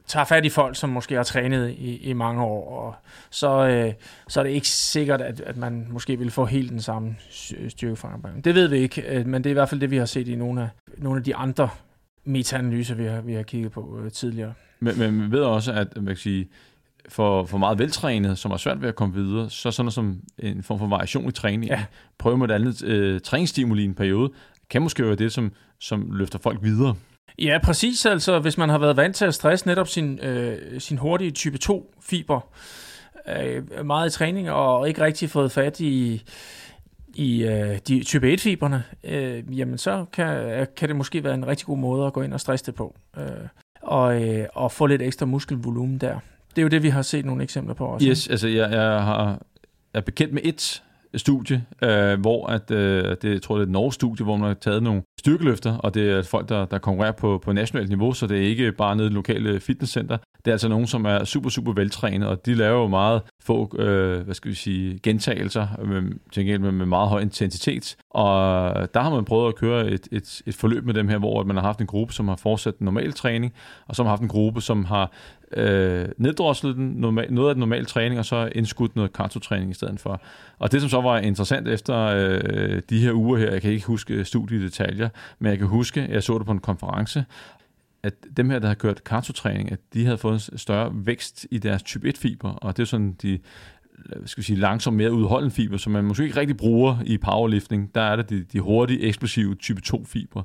tager fat i folk, som måske har trænet i, i mange år, og så, øh, så er det ikke sikkert, at, at man måske vil få helt den samme styrkeforandring. Det ved vi ikke, øh, men det er i hvert fald det, vi har set i nogle af, nogle af de andre meta-analyser, vi har, vi har kigget på øh, tidligere. Men, men vi ved også, at man kan sige, for, for meget veltrænet, som er svært ved at komme videre, så sådan noget som en form for variation i træning, ja. prøve med et andet øh, træningsstimuli i en periode, kan måske være det, som, som løfter folk videre. Ja, præcis. Altså, hvis man har været vant til at stresse netop sin, øh, sin hurtige type 2-fiber øh, meget i træning, og ikke rigtig fået fat i, i øh, de type 1-fiberne, øh, jamen så kan, øh, kan det måske være en rigtig god måde at gå ind og stresse det på. Øh, og, øh, og få lidt ekstra muskelvolumen der. Det er jo det, vi har set nogle eksempler på også. Yes, altså jeg, jeg har, er bekendt med et studie, øh, hvor at, øh, det, jeg tror, det er et norsk studie, hvor man har taget nogle styrkeløfter, og det er folk, der, der konkurrerer på, på nationalt niveau, så det er ikke bare nede i lokale fitnesscenter. Det er altså nogen, som er super, super veltrænet, og de laver jo meget få, øh, hvad skal vi sige, gentagelser med, til med, med meget høj intensitet. Og der har man prøvet at køre et, et, et forløb med dem her, hvor man har haft en gruppe, som har fortsat normal træning, og som har haft en gruppe, som har øh, neddroslet den, normal, noget af den normale træning, og så indskudt noget kartotræning i stedet for. Og det, som så var interessant efter øh, de her uger her, jeg kan ikke huske studiedetaljer, men jeg kan huske, jeg så det på en konference, at dem her, der har kørt kartotræning, at de havde fået en større vækst i deres type 1-fiber, og det er sådan de øh, skal vi sige, langsomt mere udholdende fiber, som man måske ikke rigtig bruger i powerlifting. Der er det de, de hurtige, eksplosive type 2-fiber.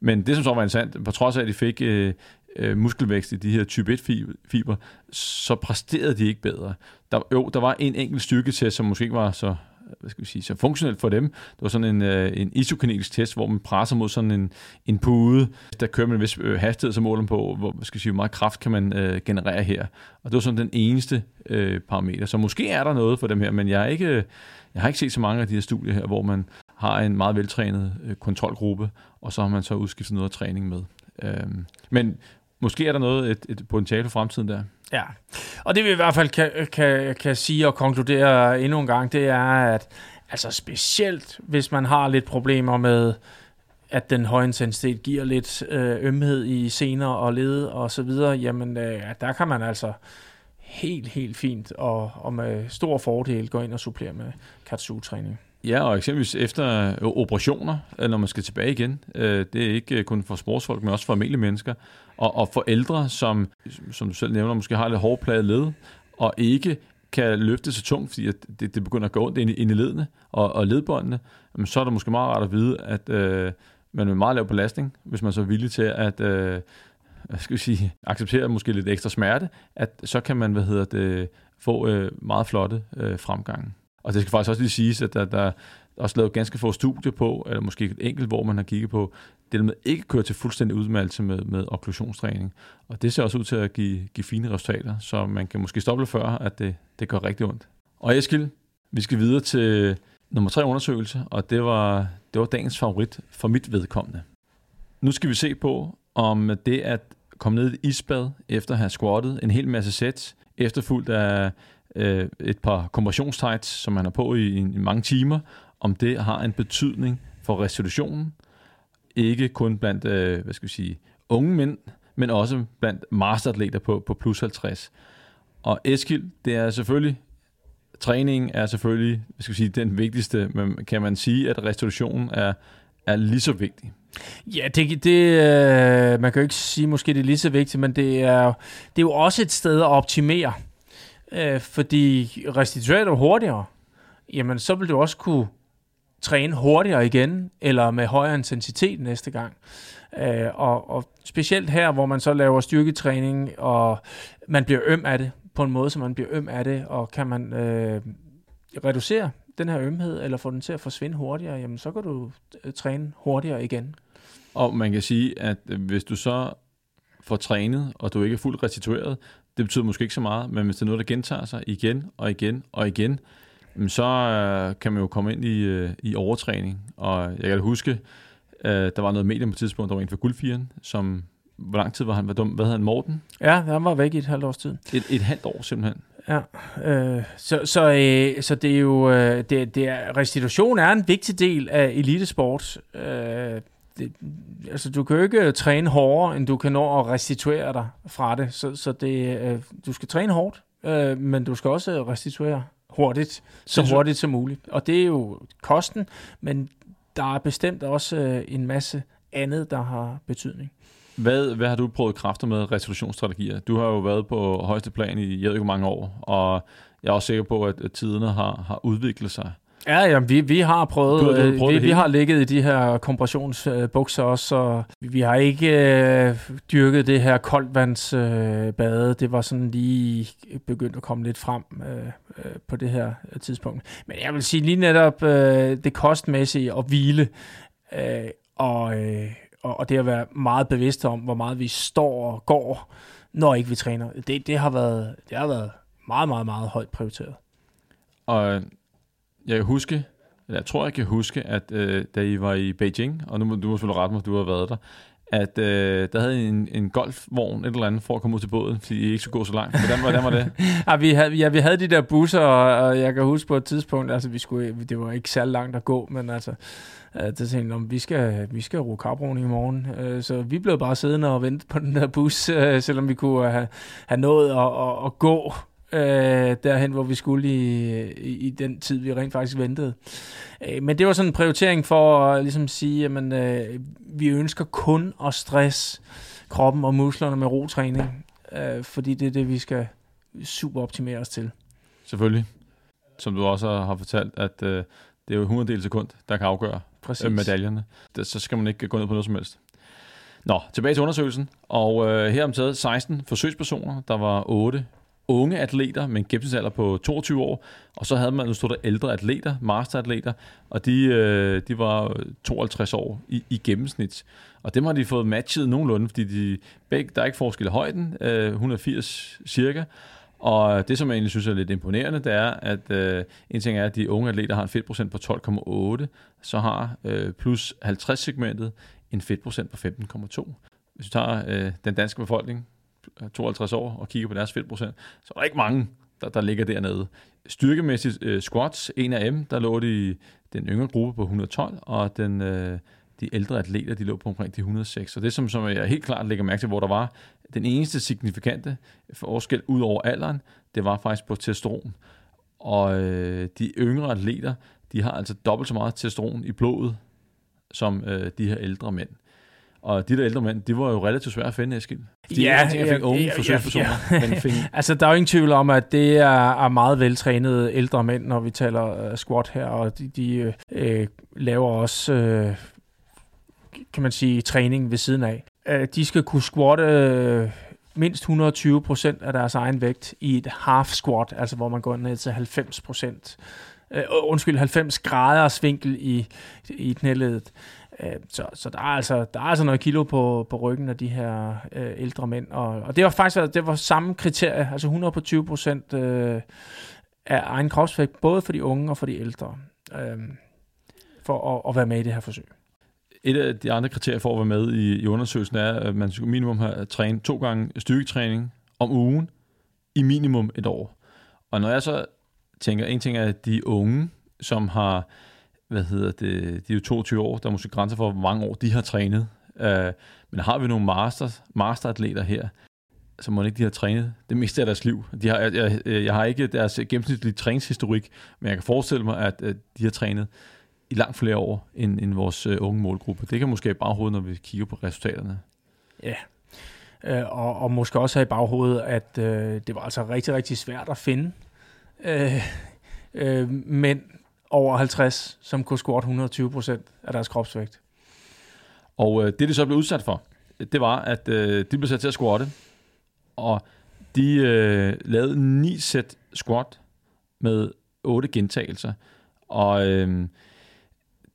Men det, som så var interessant, på trods af, at de fik øh, øh, muskelvækst i de her type 1-fiber, så præsterede de ikke bedre. Der, jo, der var en enkelt styrketest, som måske ikke var så hvad skal vi sige, så funktionelt for dem. Det var sådan en, øh, en isokinetisk test, hvor man presser mod sådan en, en pude. Der kører man en vis øh, hastighed, så måler på, hvor, hvad skal sige, hvor meget kraft kan man øh, generere her. Og det var sådan den eneste øh, parameter. Så måske er der noget for dem her, men jeg, er ikke, øh, jeg har ikke set så mange af de her studier her, hvor man har en meget veltrænet øh, kontrolgruppe, og så har man så udskiftet noget af træning med. Øhm, men måske er der noget, et, et potentiale for fremtiden der. Ja, og det vi i hvert fald kan, kan, kan sige og konkludere endnu en gang, det er, at altså specielt hvis man har lidt problemer med, at den høje intensitet giver lidt øh, ømhed i sener og led og så videre, jamen øh, der kan man altså helt, helt fint og, og med stor fordel gå ind og supplere med katsu-træning. Ja, og eksempelvis efter øh, operationer, øh, når man skal tilbage igen. Øh, det er ikke kun for sportsfolk, men også for almindelige mennesker. Og, og for ældre, som, som du selv nævner, måske har lidt hårdpladet led, og ikke kan løfte så tungt, fordi det, det begynder at gå ondt ind i, ind i ledene og, og ledbåndene, så er det måske meget rart at vide, at øh, man med meget lav belastning, hvis man så er villig til at øh, skal vi sige, acceptere måske lidt ekstra smerte, at så kan man hvad hedder det, få øh, meget flotte øh, fremgange. Og det skal faktisk også lige siges, at der, der er også lavet ganske få studier på, eller måske et enkelt, hvor man har kigget på, det med ikke køre til fuldstændig udmattelse med, med okklusionstræning. Og det ser også ud til at give, give fine resultater, så man kan måske stoppe før, at det, det gør rigtig ondt. Og Eskild, vi skal videre til nummer tre undersøgelse, og det var, det var dagens favorit for mit vedkommende. Nu skal vi se på, om det at komme ned i isbad efter at have squattet en hel masse sæt, efterfulgt af øh, et par kompressionstights, som man har på i, i mange timer, om det har en betydning for restitutionen, ikke kun blandt, øh, hvad skal vi sige, unge mænd, men også blandt masteratleter på, på plus 50. Og Eskild, det er selvfølgelig træningen er selvfølgelig, hvad skal vi sige, den vigtigste, men kan man sige, at restitutionen er, er lige så vigtig? Ja, det, det, øh, man kan jo ikke sige, måske det er lige så vigtigt, men det er, det er jo også et sted at optimere. Øh, fordi restituerer du hurtigere, jamen så vil du også kunne træne hurtigere igen, eller med højere intensitet næste gang. Øh, og, og specielt her, hvor man så laver styrketræning, og man bliver øm af det, på en måde, så man bliver øm af det, og kan man øh, reducere den her ømhed, eller få den til at forsvinde hurtigere, jamen så kan du øh, træne hurtigere igen. Og man kan sige, at hvis du så får trænet, og du ikke er fuldt restitueret, det betyder måske ikke så meget, men hvis det er noget, der gentager sig igen og igen og igen, så øh, kan man jo komme ind i, øh, i overtræning. Og jeg kan huske, øh, der var noget medie på et tidspunkt, der var en fra Guldfieren, som, hvor lang tid var han, hvad, dum, hvad havde han, Morten? Ja, han var væk i et halvt års tid. Et, et halvt år simpelthen. Ja, øh, så, så, øh, så det er jo, øh, det, det er, restitution er en vigtig del af elitesport. Øh, det, altså, du kan jo ikke træne hårdere, end du kan nå at restituere dig fra det. Så, så det, øh, du skal træne hårdt, øh, men du skal også restituere hurtigt, så hurtigt som muligt. Og det er jo kosten, men der er bestemt også øh, en masse andet, der har betydning. Hvad, hvad har du prøvet kræfter med restitutionsstrategier? Du har jo været på højeste plan i jeg ved ikke mange år, og jeg er også sikker på, at tiderne har, har udviklet sig. Ja, ja vi, vi har prøvet, du, du prøvet vi, vi har ligget i de her kompressionsbukser også, så vi har ikke øh, dyrket det her koldvandsbade. Øh, det var sådan lige begyndt at komme lidt frem øh, øh, på det her tidspunkt. Men jeg vil sige lige netop øh, det kostmæssige og hvile, øh, og, øh, og, og det at være meget bevidst om, hvor meget vi står og går, når ikke vi træner. Det, det, har, været, det har været meget, meget, meget højt prioriteret. Og jeg kan huske, jeg tror, jeg kan huske, at øh, da I var i Beijing, og nu må du må selvfølgelig rette mig, du har været der, at øh, der havde en, en golfvogn, et eller andet, for at komme ud til båden, fordi I ikke skulle gå så langt. Hvordan, hvordan var det? ja, ah, vi havde, ja, vi havde de der busser, og, og jeg kan huske på et tidspunkt, altså vi skulle, det var ikke særlig langt at gå, men altså, øh, det tænkte om vi skal, vi skal ro i morgen. Øh, så vi blev bare siddende og vente på den der bus, øh, selvom vi kunne have, have nået at, at, at gå øh, derhen, hvor vi skulle i, i, i den tid, vi rent faktisk ventede. Øh, men det var sådan en prioritering for at ligesom sige, at øh, vi ønsker kun at stress kroppen og musklerne med rotræning, øh, fordi det er det, vi skal super optimere os til. Selvfølgelig. Som du også har fortalt, at øh, det er jo 100 sekund, der kan afgøre øh, medaljerne. Det, så skal man ikke gå ned på noget som helst. Nå, tilbage til undersøgelsen. Og øh, her om taget 16 forsøgspersoner. Der var 8 unge atleter med en gennemsnitsalder på 22 år, og så havde man, nu stod der ældre atleter, masteratleter, og de, øh, de var 52 år i, i gennemsnit. Og dem har de fået matchet nogenlunde, fordi de, begge, der er ikke forskel i højden, øh, 180 cirka, og det, som jeg egentlig synes er lidt imponerende, det er, at øh, en ting er, at de unge atleter har en fedtprocent på 12,8, så har øh, plus 50-segmentet en fedtprocent på 15,2. Hvis du tager øh, den danske befolkning, 52 år og kigger på deres fedtprocent, så er der ikke mange, der, der ligger dernede. Styrkemæssigt uh, squats, en af dem, der lå de den yngre gruppe på 112, og den, uh, de ældre atleter, de lå på omkring de 106. Så det, som, som jeg helt klart lægger mærke til, hvor der var den eneste signifikante forskel ud over alderen, det var faktisk på testosteron. Og uh, de yngre atleter, de har altså dobbelt så meget testosteron i blodet, som øh, de her ældre mænd. Og de der ældre mænd, de var jo relativt svære at finde, Eskild. De ja, jeg fik unge ja, forsøgspersoner. Ja, ja. fik... altså, der er jo ingen tvivl om, at det er, er meget veltrænede ældre mænd, når vi taler uh, squat her, og de, de uh, laver også, uh, kan man sige, træning ved siden af. Uh, de skal kunne squatte uh, mindst 120 procent af deres egen vægt i et half squat, altså hvor man går ned til 90 procent. Uh, undskyld, 90 graders vinkel i, i knæledet. Øh, så, så der, er altså, der er altså noget kilo på, på ryggen af de her øh, ældre mænd. Og, og det var faktisk altså, det var samme kriterie, altså 100 på 20 procent øh, af egen kropsvægt, både for de unge og for de ældre, øh, for at, at være med i det her forsøg. Et af de andre kriterier for at være med i, i undersøgelsen er, at man skal minimum have trænet to gange styrketræning om ugen i minimum et år. Og når jeg så tænker, en ting er at de unge, som har hvad hedder det, de er jo 22 år, der er måske grænser for, hvor mange år de har trænet. Uh, men har vi nogle master, masteratleter her, så må ikke de har trænet det meste af deres liv. De har, jeg, jeg, jeg har ikke deres gennemsnitlige træningshistorik, men jeg kan forestille mig, at, at de har trænet i langt flere år end, end vores øh, unge målgruppe. Det kan måske i baghovedet, når vi kigger på resultaterne. Ja, øh, og, og måske også have i baghovedet, at øh, det var altså rigtig, rigtig svært at finde øh, øh, mænd over 50, som kunne squat 120 procent af deres kropsvægt. Og øh, det, de så blev udsat for, det var, at øh, de blev sat til at squatte, og de øh, lavede ni sæt squat med otte gentagelser. Og øh,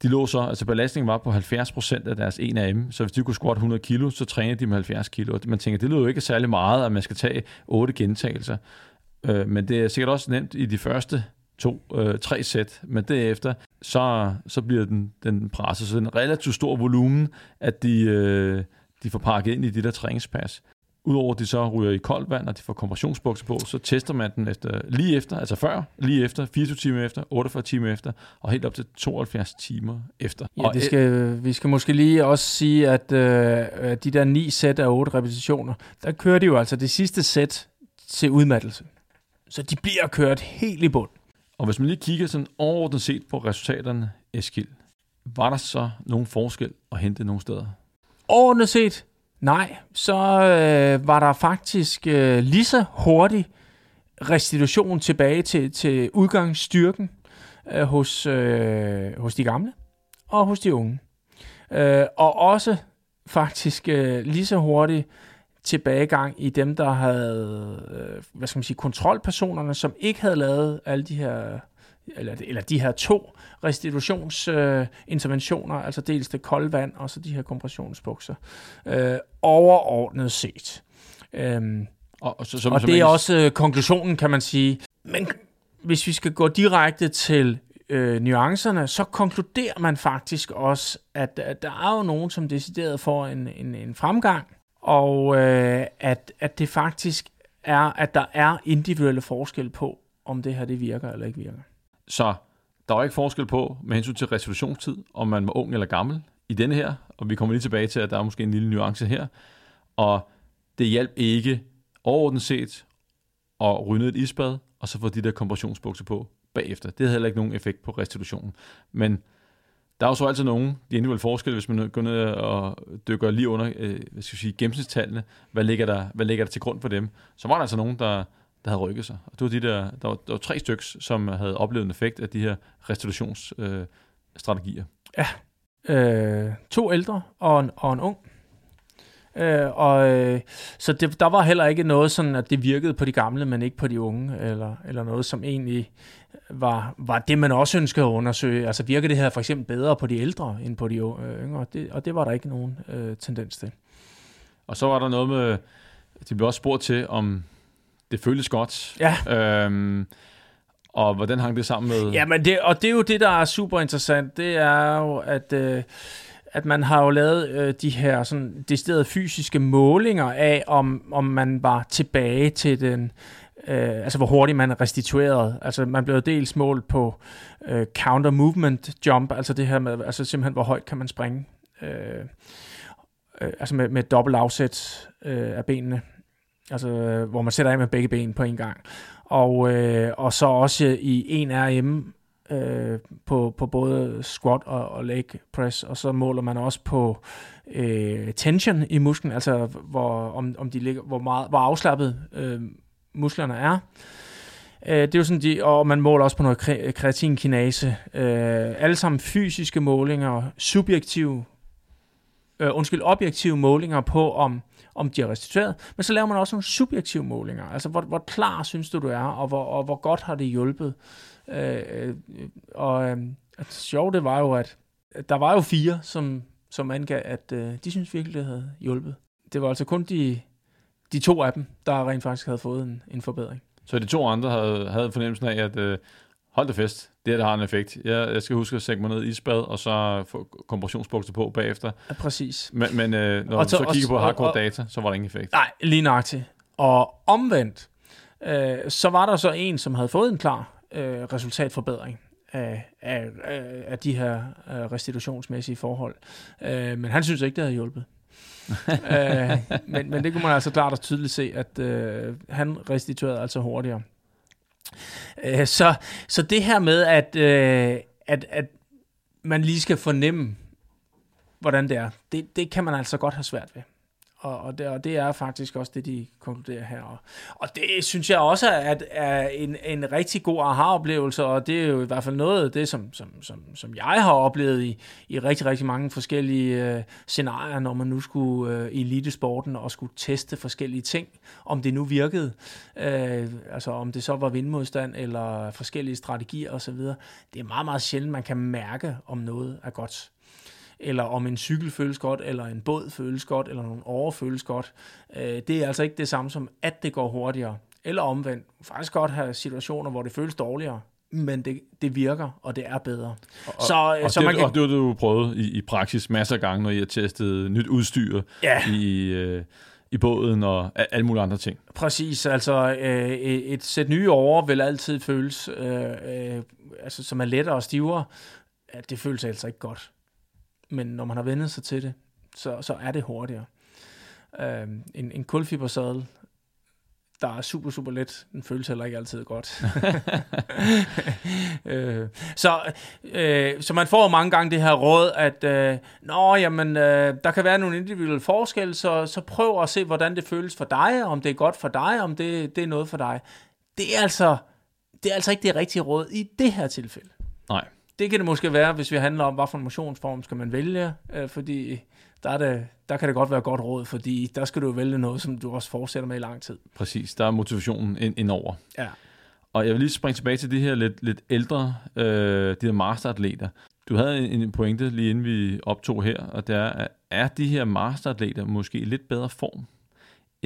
de lå så, altså belastningen var på 70% af deres 1 AM, så hvis de kunne squat 100 kilo, så trænede de med 70 kilo. Man tænker, det lyder jo ikke særlig meget, at man skal tage 8 gentagelser. Øh, men det er sikkert også nemt i de første to, øh, tre sæt, men derefter, så, så bliver den, den presset. Så det en relativt stor volumen, at de, øh, de får pakket ind i de der træningspas. Udover at de så ryger i koldt vand, og de får kompressionsbukser på, så tester man den efter, lige efter, altså før, lige efter, 24 timer efter, 48 timer efter, og helt op til 72 timer efter. Ja, det skal, vi skal måske lige også sige, at øh, de der ni sæt af otte repetitioner, der kører de jo altså det sidste sæt til udmattelse. Så de bliver kørt helt i bund. Og hvis man lige kigger sådan overordnet set på resultaterne, Eskild, var der så nogen forskel at hente nogle steder? Overordnet set, nej. Så øh, var der faktisk øh, lige så hurtig restitution tilbage til, til udgangsstyrken øh, hos, øh, hos de gamle og hos de unge. Øh, og også faktisk øh, lige så hurtig tilbagegang i dem, der havde, øh, hvad skal man sige, kontrolpersonerne, som ikke havde lavet alle de her, eller, eller de her to restitutionsinterventioner, øh, altså dels det kolde vand, og så de her kompressionsbukser, øh, overordnet set. Øhm, og, og, så, som, og som det er også øh, konklusionen, kan man sige. Men hvis vi skal gå direkte til øh, nuancerne, så konkluderer man faktisk også, at, at der er jo nogen, som decideret får en, en, en fremgang, og øh, at, at det faktisk er, at der er individuelle forskel på, om det her det virker eller ikke virker. Så der er ikke forskel på med hensyn til resolutionstid, om man var ung eller gammel i denne her, og vi kommer lige tilbage til, at der er måske en lille nuance her, og det hjalp ikke overordnet set at rynde et isbad, og så få de der kompressionsbukser på bagefter. Det havde heller ikke nogen effekt på restitutionen. Men der er jo så altid nogen, individuelle forskelle, hvis man går ned og dykker lige under øh, hvad skal jeg sige, gennemsnitstallene, hvad ligger, der, hvad ligger der til grund for dem, så var der altså nogen, der, der havde rykket sig. Og det var de der, der var, der var tre stykker, som havde oplevet en effekt af de her restitutionsstrategier. Øh, ja, øh, to ældre og en, og en ung. Øh, og, øh, så det, der var heller ikke noget sådan, at det virkede på de gamle, men ikke på de unge, eller, eller noget, som egentlig var, var det, man også ønskede at undersøge. Altså virker det her for eksempel bedre på de ældre, end på de øh, yngre? Det, og det var der ikke nogen øh, tendens til. Og så var der noget med, de blev også spurgt til, om det føltes godt. Ja. Øhm, og hvordan hang det sammen med... Ja, men det, og det er jo det, der er super interessant. Det er jo, at... Øh, at man har jo lavet øh, de her sådan deciderede fysiske målinger af, om, om man var tilbage til den, øh, altså hvor hurtigt man restituerede. Altså man blev dels målt på øh, counter movement jump, altså det her med, altså simpelthen hvor højt kan man springe. Øh, øh, altså med, med dobbelt afsæt øh, af benene. Altså øh, hvor man sætter af med begge ben på en gang. Og, øh, og så også i en RM øh, på, på både squat og, og leg press, og så måler man også på øh, tension i musklen, altså hvor, om, om de ligger, hvor, meget, hvor afslappet øh, musklerne er. Øh, det er jo sådan, de, og man måler også på noget kreatinkinase. Øh, alle sammen fysiske målinger, subjektive, øh, undskyld, objektive målinger på, om, om de er restitueret. Men så laver man også nogle subjektive målinger. Altså, hvor, hvor klar synes du, du er, og hvor, og hvor godt har det hjulpet. Øh, øh og øh, at sjove, det var jo, at, at der var jo fire, som, som angav, at øh, de synes virkelig, det havde hjulpet. Det var altså kun de, de to af dem, der rent faktisk havde fået en, en forbedring. Så de to andre havde, havde fornemmelsen af, at øh, hold det fest, det her, der har en effekt. Jeg, jeg skal huske at sætte mig ned i isbad, og så få kompressionsbukser på bagefter. Ja, præcis. Men, men øh, når og så, så kigger på hardcore og, data, så var der ingen effekt. Nej, lige nøjagtigt. Og omvendt, øh, så var der så en, som havde fået en klar øh, resultatforbedring af, af, af de her øh, restitutionsmæssige forhold. Øh, men han synes ikke, det havde hjulpet. øh, men, men det kunne man altså klart og tydeligt se, at øh, han restituerede altså hurtigere. Øh, så, så det her med, at, øh, at, at man lige skal fornemme, hvordan det er, det, det kan man altså godt have svært ved. Og, og, det, og det er faktisk også det, de konkluderer her. Og, og det synes jeg også er, er en, en rigtig god aha-oplevelse, og det er jo i hvert fald noget af det, som, som, som, som jeg har oplevet i, i rigtig, rigtig mange forskellige øh, scenarier, når man nu skulle øh, i elitesporten og skulle teste forskellige ting, om det nu virkede. Øh, altså om det så var vindmodstand eller forskellige strategier osv. Det er meget, meget sjældent, man kan mærke, om noget er godt eller om en cykel føles godt, eller en båd føles godt, eller nogle år føles godt. Øh, det er altså ikke det samme som, at det går hurtigere. Eller omvendt. Faktisk godt have situationer, hvor det føles dårligere, men det, det virker, og det er bedre. Og, så, og, så det, man kan... og det har du prøvet i, i praksis masser af gange, når I har testet nyt udstyr ja. i, øh, i båden og alle mulige andre ting. Præcis, altså øh, et sæt nye over vil altid føles, øh, øh, altså, som er lettere og stivere. Ja, det føles altså ikke godt men når man har vendt sig til det, så, så er det hurtigere. Øh, en, en kulfibersadel, der er super, super let, den føles heller ikke altid godt. øh, så, øh, så man får mange gange det her råd, at øh, Nå, jamen, øh, der kan være nogle individuelle forskelle, så, så prøv at se, hvordan det føles for dig, om det er godt for dig, om det, det er noget for dig. Det er altså, det er altså ikke det rigtige råd i det her tilfælde. Nej. Det kan det måske være, hvis vi handler om, hvad for en motionsform skal man vælge, øh, fordi der, er det, der kan det godt være godt råd, fordi der skal du vælge noget, som du også fortsætter med i lang tid. Præcis, der er motivationen ind, indover. Ja. Og jeg vil lige springe tilbage til de her lidt, lidt ældre, øh, de her masteratleter. Du havde en pointe lige inden vi optog her, og det er, at er de her masteratleter måske i lidt bedre form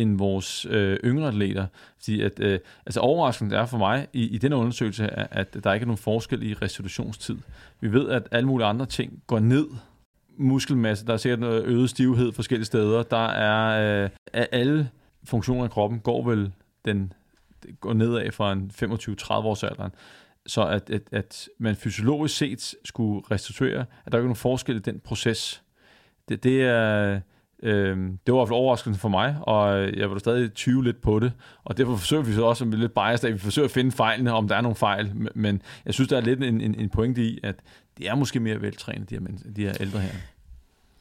end vores øh, yngre atleter. Fordi at, øh, altså overraskende er for mig i, i den undersøgelse, at, at der ikke er nogen forskel i restitutionstid. Vi ved, at alle mulige andre ting går ned. Muskelmasse, der er sikkert noget øget stivhed forskellige steder. Der er øh, alle funktioner i kroppen går vel den går nedad fra en 25-30 års alderen. Så at, at, at man fysiologisk set skulle restituere, at der ikke er nogen forskel i den proces. Det, det er Øh, det var i hvert fald overraskende for mig, og øh, jeg var stadig 20 lidt på det, og derfor forsøger vi så også med lidt biased, at vi forsøger at finde fejlene, om der er nogle fejl, men jeg synes, der er lidt en, en, en pointe i, at det er måske mere veltrænet, de her, de her ældre her.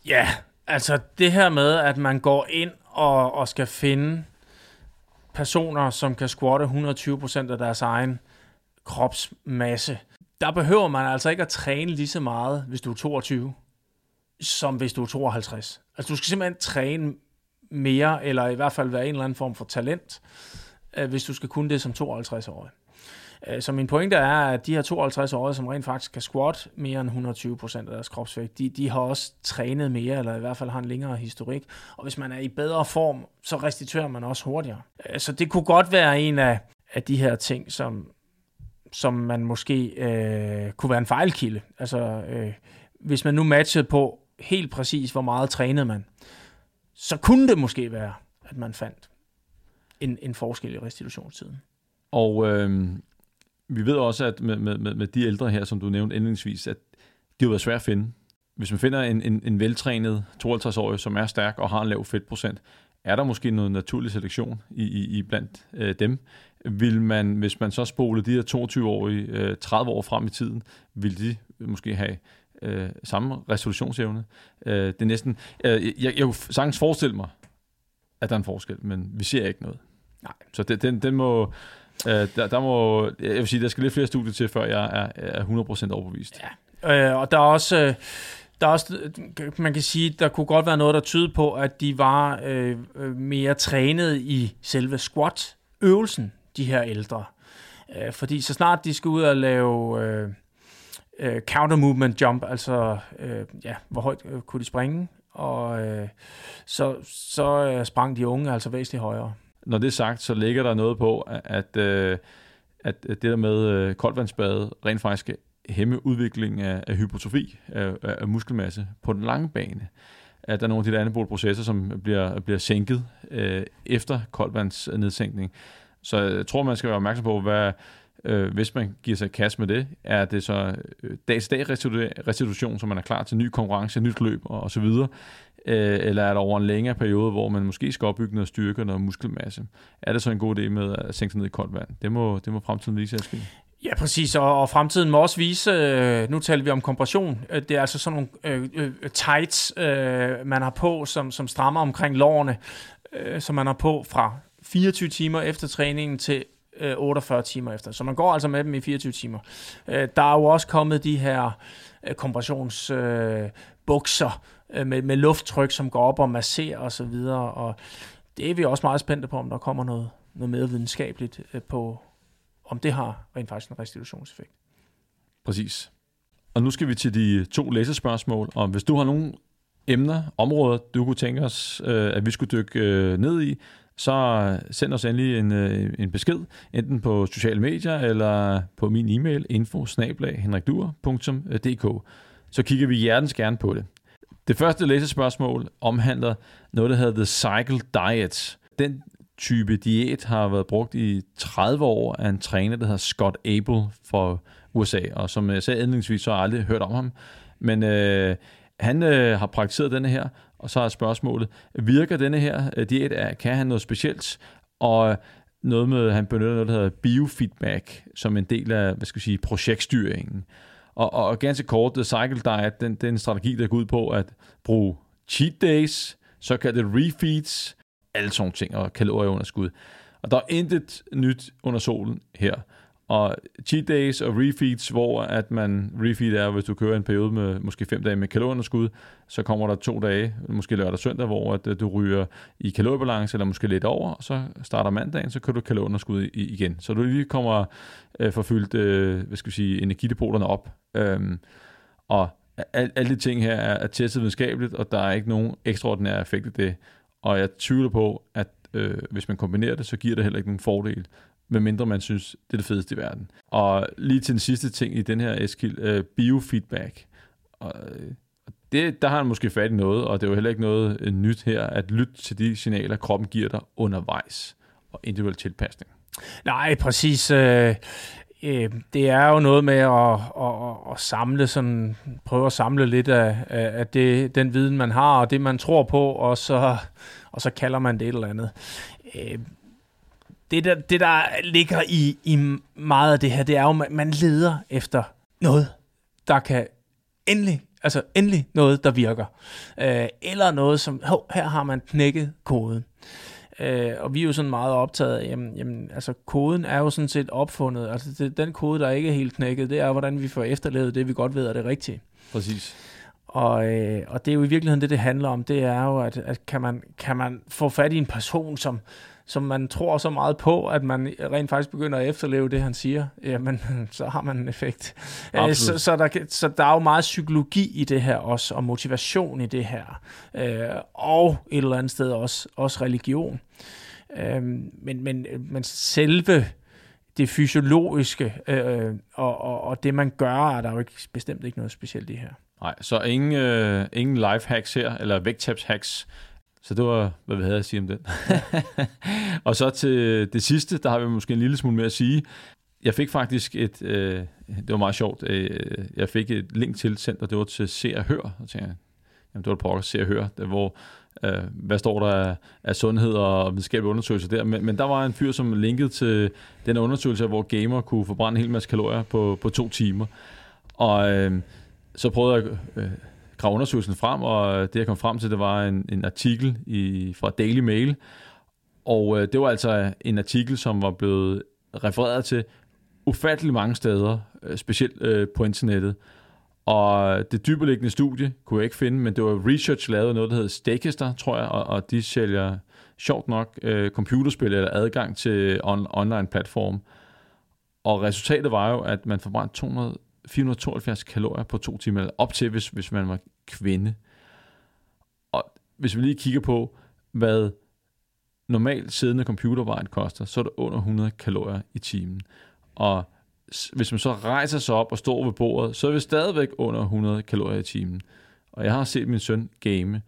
Ja, altså det her med, at man går ind og, og skal finde personer, som kan squatte 120% af deres egen kropsmasse, der behøver man altså ikke at træne lige så meget, hvis du er 22 som hvis du er 52. Altså du skal simpelthen træne mere, eller i hvert fald være en eller anden form for talent, øh, hvis du skal kunne det som 52-årig. Øh, så min pointe er, at de her 52-årige, som rent faktisk kan squat mere end 120% af deres kropsvægt, de, de har også trænet mere, eller i hvert fald har en længere historik. Og hvis man er i bedre form, så restituerer man også hurtigere. Øh, så det kunne godt være en af, af de her ting, som, som man måske øh, kunne være en fejlkilde. Altså, øh, hvis man nu matchede på, helt præcis, hvor meget trænede man, så kunne det måske være, at man fandt en, en forskel i restitutionstiden. Og øh, vi ved også, at med, med, med de ældre her, som du nævnte indledningsvis, at det har været svært at finde. Hvis man finder en, en, en veltrænet 52-årig, som er stærk og har en lav fedtprocent, er der måske noget naturlig selektion i, i, i blandt øh, dem. Vil man, hvis man så spole de her 22-årige øh, 30 år frem i tiden, vil de måske have øh, samme resolutionsevne. Øh, det er næsten, øh, jeg, jeg kunne sagtens forestille mig, at der er en forskel, men vi ser ikke noget. Nej. Så det, den, den må, øh, der, der må, jeg vil sige, der skal lidt flere studier til, før jeg er, er 100% overbevist. Ja, øh, og der er også... Øh, der er også, man kan sige, der kunne godt være noget, der tyder på, at de var øh, øh mere trænet i selve squat-øvelsen, de her ældre. Øh, fordi så snart de skal ud og lave øh, øh, counter movement jump, altså øh, ja, hvor højt øh, kunne de springe, og øh, så, så øh, sprang de unge altså væsentligt højere. Når det er sagt, så ligger der noget på, at, øh, at det der med øh, koldvandsbade rent faktisk skal hæmme udviklingen af, af hypotrofi, af, af muskelmasse på den lange bane. At der er nogle af de der anabole processer, som bliver, bliver sænket øh, efter koldvandsnedsænkning. Så jeg tror, man skal være opmærksom på, hvad, øh, hvis man giver sig kast med det, er det så øh, dag-til-dag restitution, så man er klar til ny konkurrence, nyt løb og, og så videre, Øh, eller er det over en længere periode, hvor man måske skal opbygge noget styrke og noget muskelmasse? Er det så en god idé med at sænke sig ned i koldt vand? Det må, det må fremtiden vise, Askild. Ja, præcis, og, og fremtiden må også vise, øh, nu taler vi om kompression, øh, det er altså sådan nogle øh, øh, tights, øh, man har på, som, som strammer omkring lårene, øh, som man har på fra 24 timer efter træningen til øh, 48 timer efter. Så man går altså med dem i 24 timer. Øh, der er jo også kommet de her øh, kompressionsbukser øh, øh, med, med lufttryk, som går op og masserer osv., og, så videre, og det er vi også meget spændte på, om der kommer noget, noget mere videnskabeligt øh, på, om det har rent faktisk en restitutionseffekt. Præcis. Og nu skal vi til de to læsespørgsmål, og hvis du har nogle emner, områder, du kunne tænke os, øh, at vi skulle dykke øh, ned i, så øh, send os endelig en, øh, en besked, enten på sociale medier eller på min e-mail info Så kigger vi hjertens gerne på det. Det første læsespørgsmål omhandler noget, der hedder The Cycle Diet. Den type diæt har været brugt i 30 år af en træner, der hedder Scott Abel for USA, og som jeg sagde indledningsvis, så har jeg aldrig hørt om ham. Men øh, han øh, har praktiseret denne her, og så er spørgsmålet, virker denne her øh, diæt, diæt, kan han noget specielt? Og øh, noget med, han benytter noget, der hedder biofeedback, som en del af, hvad skal jeg sige, projektstyringen. Og, og ganske kort, The Cycle Diet, den, den strategi, der går ud på at bruge cheat days, såkaldte refeeds, alle sådan ting, og kalorieunderskud. Og der er intet nyt under solen her. Og cheat days og refeeds, hvor at man, refeed er, hvis du kører en periode med måske fem dage med kalorieunderskud, så kommer der to dage, måske lørdag og søndag, hvor at øh, du ryger i kaloriebalance, eller måske lidt over, og så starter mandagen, så kører du kalorieunderskud igen. Så du lige kommer øh, forfyldt, øh, hvad skal vi sige, energidepoterne op. Øhm, og alle, al de ting her er, er testet videnskabeligt, og der er ikke nogen ekstraordinære effekt i det. Og jeg tvivler på, at øh, hvis man kombinerer det, så giver det heller ikke nogen fordel medmindre man synes, det er det fedeste i verden. Og lige til den sidste ting i den her Eskild, øh, biofeedback. Og, øh, det, der har han måske fat i noget, og det er jo heller ikke noget øh, nyt her, at lytte til de signaler, kroppen giver dig undervejs, og individuel tilpasning. Nej, præcis. Øh, øh, det er jo noget med at, at, at samle sådan, prøve at samle lidt af, af det, den viden, man har, og det, man tror på, og så, og så kalder man det et eller andet. Øh, det, der, det, der ligger i, i meget af det her, det er jo, at man leder efter noget, der kan endelig, altså endelig noget, der virker. Øh, eller noget, som, hov, her har man knækket koden. Øh, og vi er jo sådan meget optaget af, jamen, jamen, altså koden er jo sådan set opfundet. Altså det, den kode, der ikke er helt knækket, det er, hvordan vi får efterlevet det, vi godt ved er det rigtige. Præcis. Og, øh, og det er jo i virkeligheden det, det handler om. Det er jo, at, at kan, man, kan man få fat i en person, som, som man tror så meget på, at man rent faktisk begynder at efterleve det, han siger, jamen, så har man en effekt. Øh, så, så, der, så der er jo meget psykologi i det her også, og motivation i det her, øh, og et eller andet sted også, også religion. Øh, men, men, men selve det fysiologiske øh, og, og, og det, man gør, er der jo ikke, bestemt ikke noget specielt i her. Nej, så ingen, øh, ingen life hacks her, eller vægttabs hacks. Så det var, hvad vi havde at sige om den. og så til det sidste, der har vi måske en lille smule mere at sige. Jeg fik faktisk et, øh, det var meget sjovt, øh, jeg fik et link til sendt, og det var til Se og Hør. Og tænkte, jamen det var på Se og Hør, der, hvor øh, hvad står der af, af sundhed og videnskabelige undersøgelser der. Men, men der var en fyr, som linkede til den undersøgelse, hvor gamer kunne forbrænde en hel masse kalorier på, på to timer. Og øh, så prøvede jeg øh, grave undersøgelsen frem, og øh, det jeg kom frem til, det var en, en artikel i, fra Daily Mail, og øh, det var altså en artikel, som var blevet refereret til ufattelig mange steder, øh, specielt øh, på internettet. Og øh, det dybeliggende studie kunne jeg ikke finde, men det var research lavet noget, der hedder Stakester, tror jeg, og, og de sælger sjovt nok øh, computerspil eller adgang til on, online platform. Og resultatet var jo, at man forbrændte 200 472 kalorier på to timer, eller op til, hvis, hvis man var kvinde. Og hvis vi lige kigger på, hvad normalt siddende computerarbejde koster, så er det under 100 kalorier i timen. Og hvis man så rejser sig op og står ved bordet, så er vi stadigvæk under 100 kalorier i timen. Og jeg har set min søn game,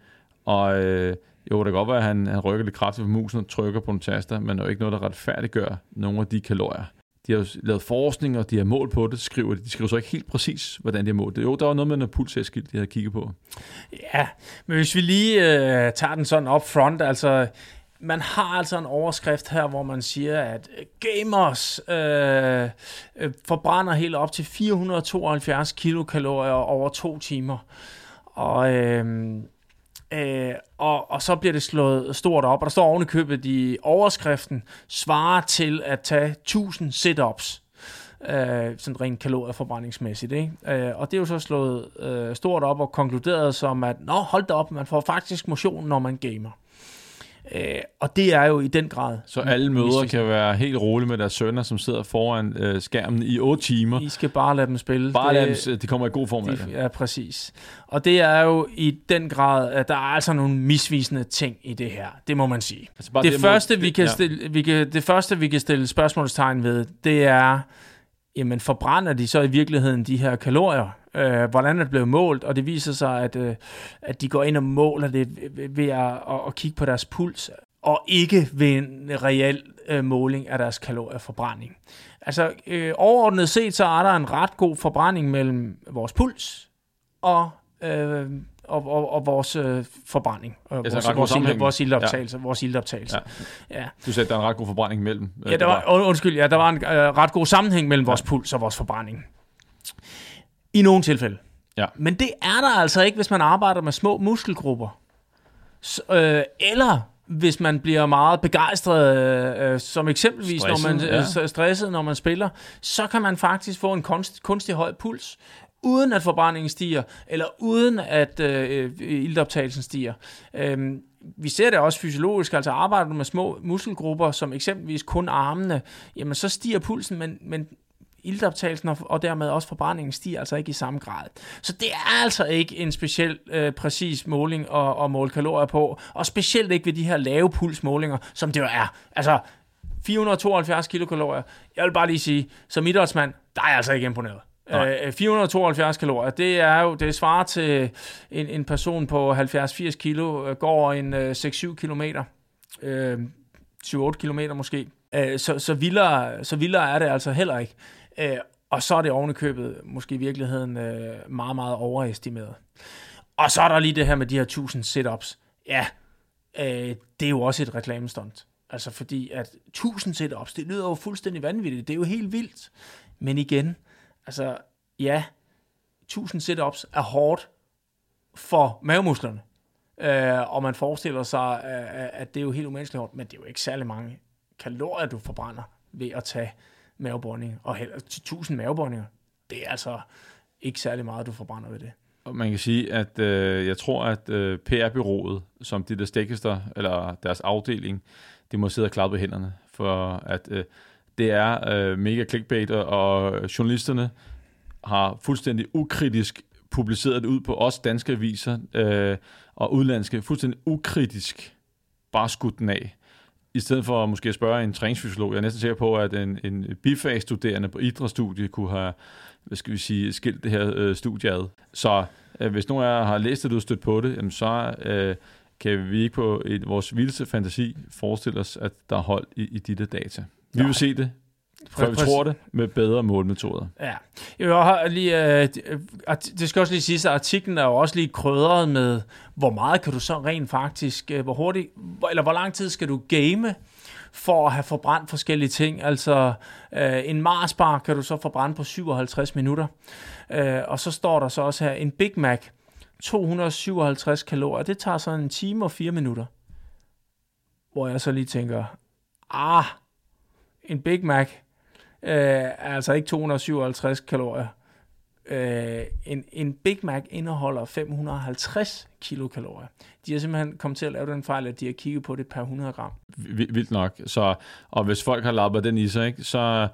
og øh, jo, det kan godt være, at han, han rykker lidt kraftigt på musen og trykker på en taster, men det er jo ikke noget, der retfærdiggør nogle af de kalorier de har jo lavet forskning, og de har målt på det, skriver de. De skriver så ikke helt præcis, hvordan de har målt det. Jo, der var noget med noget pulsæskilt, de havde kigget på. Ja, men hvis vi lige øh, tager den sådan up front, altså man har altså en overskrift her, hvor man siger, at øh, gamers øh, øh, forbrænder helt op til 472 kilokalorier over to timer. Og, øh, øh, og, og så bliver det slået stort op, og der står oven i købet i overskriften, svarer til at tage 1000 sit-ups øh, sådan rent kalorieforbrændingsmæssigt. Ikke? Øh, og det er jo så slået øh, stort op og konkluderet som, at nå, hold da op, man får faktisk motion, når man gamer. Øh, og det er jo i den grad... Så alle mødre kan være helt rolige med deres sønner, som sidder foran øh, skærmen i 8 timer. I skal bare lade dem spille. Bare lade dem, de kommer i god form de, af det. Ja, præcis. Og det er jo i den grad, at der er altså nogle misvisende ting i det her. Det må man sige. Altså det, det, første, vi kan ja. stille, vi kan, det første, vi kan stille spørgsmålstegn ved, det er, jamen forbrænder de så i virkeligheden de her kalorier? Øh, hvordan er det blevet målt, og det viser sig, at, øh, at de går ind og måler det ved at, at, at kigge på deres puls, og ikke ved en reel øh, måling af deres kalorieforbrænding. Altså øh, overordnet set, så er der en ret god forbrænding mellem vores puls og øh, og, og, og vores øh, forbrænding. Og altså, vores, vores, ild, vores ildoptagelse. Ja. Vores. Ja. Ja. Du sagde, at der er en ret god forbrænding mellem. Øh, ja, der var, undskyld, ja, der var en øh, ret god sammenhæng mellem ja. vores puls og vores forbrænding. I nogle tilfælde. Ja. Men det er der altså ikke, hvis man arbejder med små muskelgrupper. S- øh, eller hvis man bliver meget begejstret, øh, som eksempelvis stresset, når man ja. øh, stresset, når man spiller, så kan man faktisk få en kunst, kunstig høj puls, uden at forbrændingen stiger, eller uden at øh, ildoptagelsen stiger. Øhm, vi ser det også fysiologisk, altså arbejder du med små muskelgrupper, som eksempelvis kun armene, jamen så stiger pulsen, men, men iltoptagelsen og, og dermed også forbrændingen stiger altså ikke i samme grad. Så det er altså ikke en speciel øh, præcis måling at, at måle kalorier på, og specielt ikke ved de her lave pulsmålinger, som det jo er. Altså 472 kilokalorier. Jeg vil bare lige sige, som idrætsmand, der er jeg altså ikke imponeret. Øh, 472 kalorier, det er jo, det svarer til en, en person på 70-80 kilo, øh, går en øh, 6-7 kilometer, øh, 7-8 kilometer måske. Øh, så, så, vildere, så vildere er det altså heller ikke. Øh, og så er det ovenikøbet måske i virkeligheden øh, meget, meget overestimeret. Og så er der lige det her med de her 1000 sit-ups. Ja, øh, det er jo også et reklamestunt. Altså fordi at 1000 sit-ups, det lyder jo fuldstændig vanvittigt. Det er jo helt vildt. Men igen, altså ja, 1000 sit-ups er hårdt for mavemusklerne. Øh, og man forestiller sig, øh, at det er jo helt umenneskeligt hårdt, men det er jo ikke særlig mange kalorier, du forbrænder ved at tage mavebåndinger, og heller 1000 mavebåndinger. Det er altså ikke særlig meget, du forbrænder ved det. Og man kan sige, at øh, jeg tror, at øh, PR-byrået, som de der stikkelster, eller deres afdeling, de må sidde og klappe hænderne, for at øh, det er øh, mega clickbait, og journalisterne har fuldstændig ukritisk publiceret det ud på os danske aviser øh, og udlandske, fuldstændig ukritisk bare skudt den af i stedet for at måske spørge en træningsfysiolog, jeg er næsten sikker på, at en, en bifagstuderende på idrætsstudiet kunne have, hvad skal vi sige, skilt det her øh, studie ad. Så øh, hvis nogen af jer har læst det, du stødt på det, jamen så øh, kan vi ikke på et, vores vildeste fantasi forestille os, at der er hold i, i de der data. Vi Nej. vil se det, for vi tror det, med bedre målmetoder. Ja. Jeg har lige, øh, det skal også lige sige, at artiklen er jo også lige krydret med, hvor meget kan du så rent faktisk, øh, hvor hurtigt, eller hvor lang tid skal du game, for at have forbrændt forskellige ting. Altså øh, en Marsbar kan du så forbrænde på 57 minutter. Øh, og så står der så også her, en Big Mac, 257 kalorier, det tager så en time og fire minutter. Hvor jeg så lige tænker, ah, en Big Mac, øh, altså ikke 257 kalorier. Øh, en, en Big Mac indeholder 550 kilokalorier. De har simpelthen kommet til at lave den fejl, at de har kigget på det per 100 gram. Vildt nok. Så, og hvis folk har lappet den i sig, ikke, så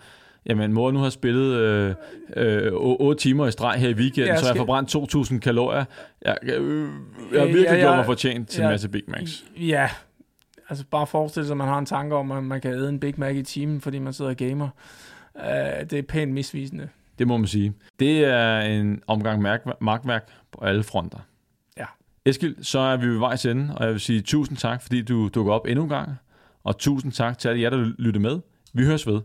jamen mor nu har spillet øh, øh, 8 timer i streg her i weekenden, skal... så jeg har forbrændt 2.000 kalorier. Jeg, øh, jeg har virkelig ja, ja, gjort mig fortjent til ja, en masse Big Macs. Ja, altså bare forestil sig, at man har en tanke om, at man kan æde en Big Mac i timen, fordi man sidder og gamer. Uh, det er pænt misvisende. Det må man sige. Det er en omgang magtværk på alle fronter. Ja. Eskild, så er vi ved vejs ende, og jeg vil sige tusind tak, fordi du dukker op endnu en gang. Og tusind tak til alle jer, der lytter med. Vi høres ved.